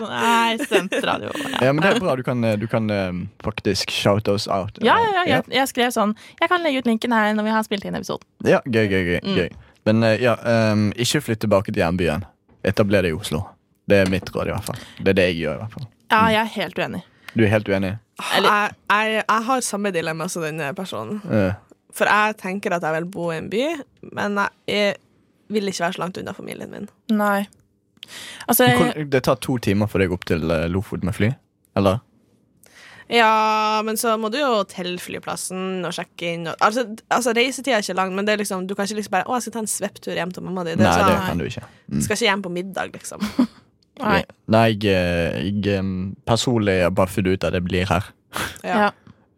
Nei, studentradio. Ja. ja, men det er bra. Du kan, du kan eh, faktisk shout us out. Ja, ja, ja, jeg, jeg skrev sånn Jeg kan legge ut linken her når vi har spilt inn episoden. Ja, gøy, gøy, gøy, Mm. gøy. Men eh, ja, um, ikke flytt tilbake til hjembyen. Etabler deg i Oslo. Det er mitt råd, i hvert fall. Det er det jeg gjør, i hvert fall. Ja, jeg er helt uenig. Du er helt uenig? Jeg, jeg, jeg har samme dilemma som denne personen. Ja. For jeg tenker at jeg vil bo i en by, men jeg vil ikke være så langt unna familien min. Nei. Altså, jeg... det tar to timer for deg opp til eh, Lofoten med fly? Eller? Ja, men så må du jo til flyplassen og sjekke inn. Og, altså, altså Reisetida er ikke lang, men det er liksom, du kan ikke liksom bare Å, jeg skal ta en svepptur hjem til mamma di. Det Nei, så, det sånn, kan du ikke. Mm. skal ikke hjem på middag, liksom. nei. Nei, jeg, eh, jeg personlig har bare funnet ut at jeg blir her. Ja.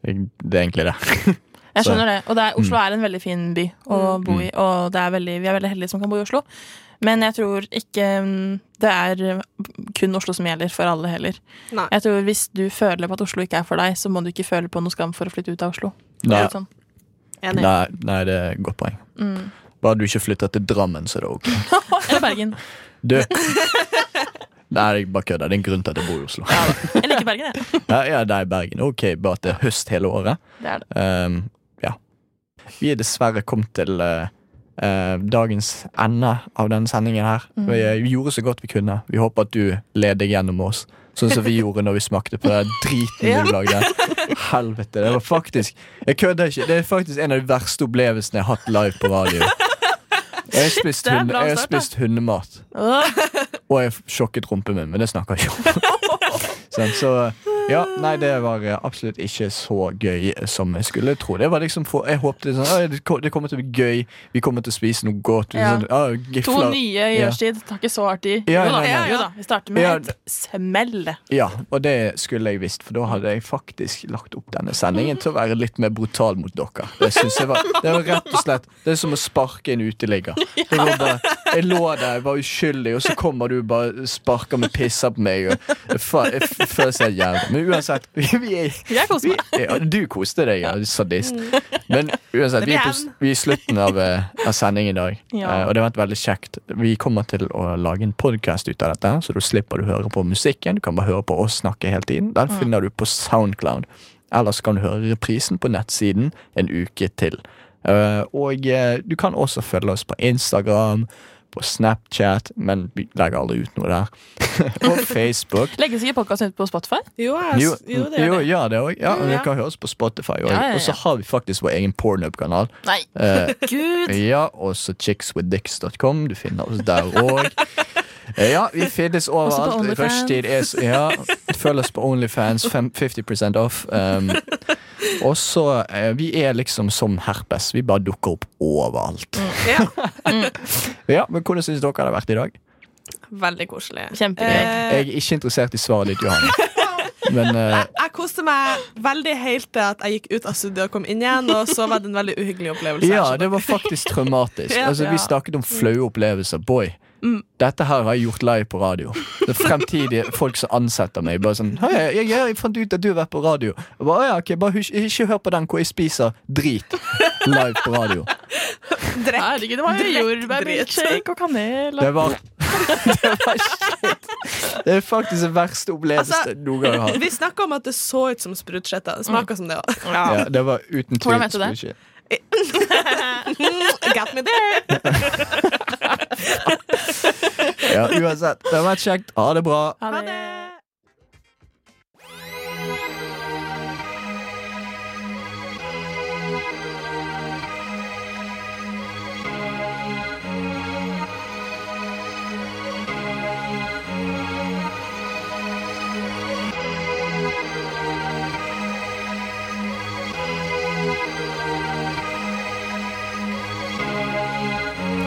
Jeg, det er egentlig det. Jeg skjønner det. Og det er, Oslo er en veldig fin by å bo i, og det er veldig, vi er veldig heldige som kan bo i Oslo. Men jeg tror ikke mm, det er kun Oslo som gjelder for alle heller. Nei. Jeg tror Hvis du føler på at Oslo ikke er for deg, så må du ikke føle på noe skam for å flytte ut av Oslo. Nei, Litt Sånn. Nei, nei, det er et godt poeng. Mm. Bare du ikke flytter til Drammen, så er det ok. Eller Bergen. Du Nei, jeg bare kødder. Det er en grunn til at jeg bor i Oslo. Jeg liker Bergen, jeg. Ja, ja, det er Bergen. Ok, bare at det er høst hele året. Det er det. Um, ja. Vi er dessverre kommet til uh, dagens ende av denne sendingen her. Mm. Vi eh, gjorde så godt vi kunne. Vi håper at du led deg gjennom oss. Sånn som vi gjorde når vi smakte på den driten du lagde. Helvete, det var faktisk Jeg kødder ikke. Det er faktisk en av de verste opplevelsene jeg har hatt live på radio. Jeg har spist, Det hunde, jeg har spist hundemat. Og jeg sjokket rumpen min, men det snakker jeg ikke om. Så ja, nei, det var eh, absolutt ikke så gøy som jeg skulle tro. Det var liksom for, Jeg håpte sånn, det kommer til å bli gøy, vi kommer til å spise noe godt. Ja. Sånn, «Å, to nye i Ja. årstid. Tar ikke så hardt i. Ja, jo, da, nei. jo da, vi starter med Ja, et smell. Ja, og det skulle jeg visst, for da hadde jeg faktisk lagt opp denne sendingen til å være litt mer brutal mot dere. Det synes jeg var, det var rett og slett Det er som å sparke en uteligger. Det var bare, jeg lå der, jeg var uskyldig, og så kommer du og bare sparker med pisser på meg. Og jeg føler seg jævlig. Men uansett, vi, vi er Jeg koser meg. vi, ja, Du koste deg, ja, sadist. Men uansett, vi er, på, vi er i slutten av, eh, av sendingen i dag, Ja. eh, og det har vært veldig kjekt. Vi kommer til å lage en podkast ut av dette, så du slipper du høre på musikken. Du kan bare høre på oss snakke hele tiden. Den finner du på Soundcloud. Ellers kan du høre reprisen på nettsiden en uke til. Eh, og du kan også følge oss på Instagram, på Snapchat, men vi legger aldri ut noe der. og Facebook. Legges ikke podkasten ut på Spotify? Jo, Jo, jo, det gjør det. ja, det òg. Ja, og det Ja. kan høres på Spotify òg. Ja, ja, ja. Og så har vi faktisk vår egen Pornhub-kanal. Nei. Eh, Gud! ja, og så chickswithdicks.com. Du finner oss der òg. Ja, vi finnes overalt. Rushtid er så Ja, følg oss på Onlyfans. fem- 50 off. Um, og så eh, Vi er liksom som herpes. Vi bare dukker opp overalt. Ja, Ja, men Hvordan syns dere det har vært i dag? veldig koselig. Kjempegøy. Eh, Jeg er ikke interessert i svaret ditt, Johanne. Men uh, jeg, jeg koste meg veldig helt til at jeg gikk ut av studiet og kom inn igjen, og så var det en veldig uhyggelig opplevelse. Ja, det var faktisk traumatisk. Ja. Altså, vi snakket om flaue opplevelser. Boy, dette her har jeg gjort live på radio. Det er fremtidige folk som ansetter meg. Bare sånn Hei, jeg, jeg, jeg fant ut at du har vært på radio. Jeg bare, ja, okay, bare husk, ikke hør på den hvor jeg spiser drit live på radio. Drekk. Herregud, det var jordbærmilkshake og kanel. Det var Det var shit. Det er faktisk den verste opplevelsen Altså, noen gang har. Vi snakka om at det så ut som sprutskjetter. Det smaker som det òg. Ja, det var uten tvil. Det? skulle ikke- Got me there. Ja, uansett. Det har vært kjekt. Ha det bra. Ha Ha det.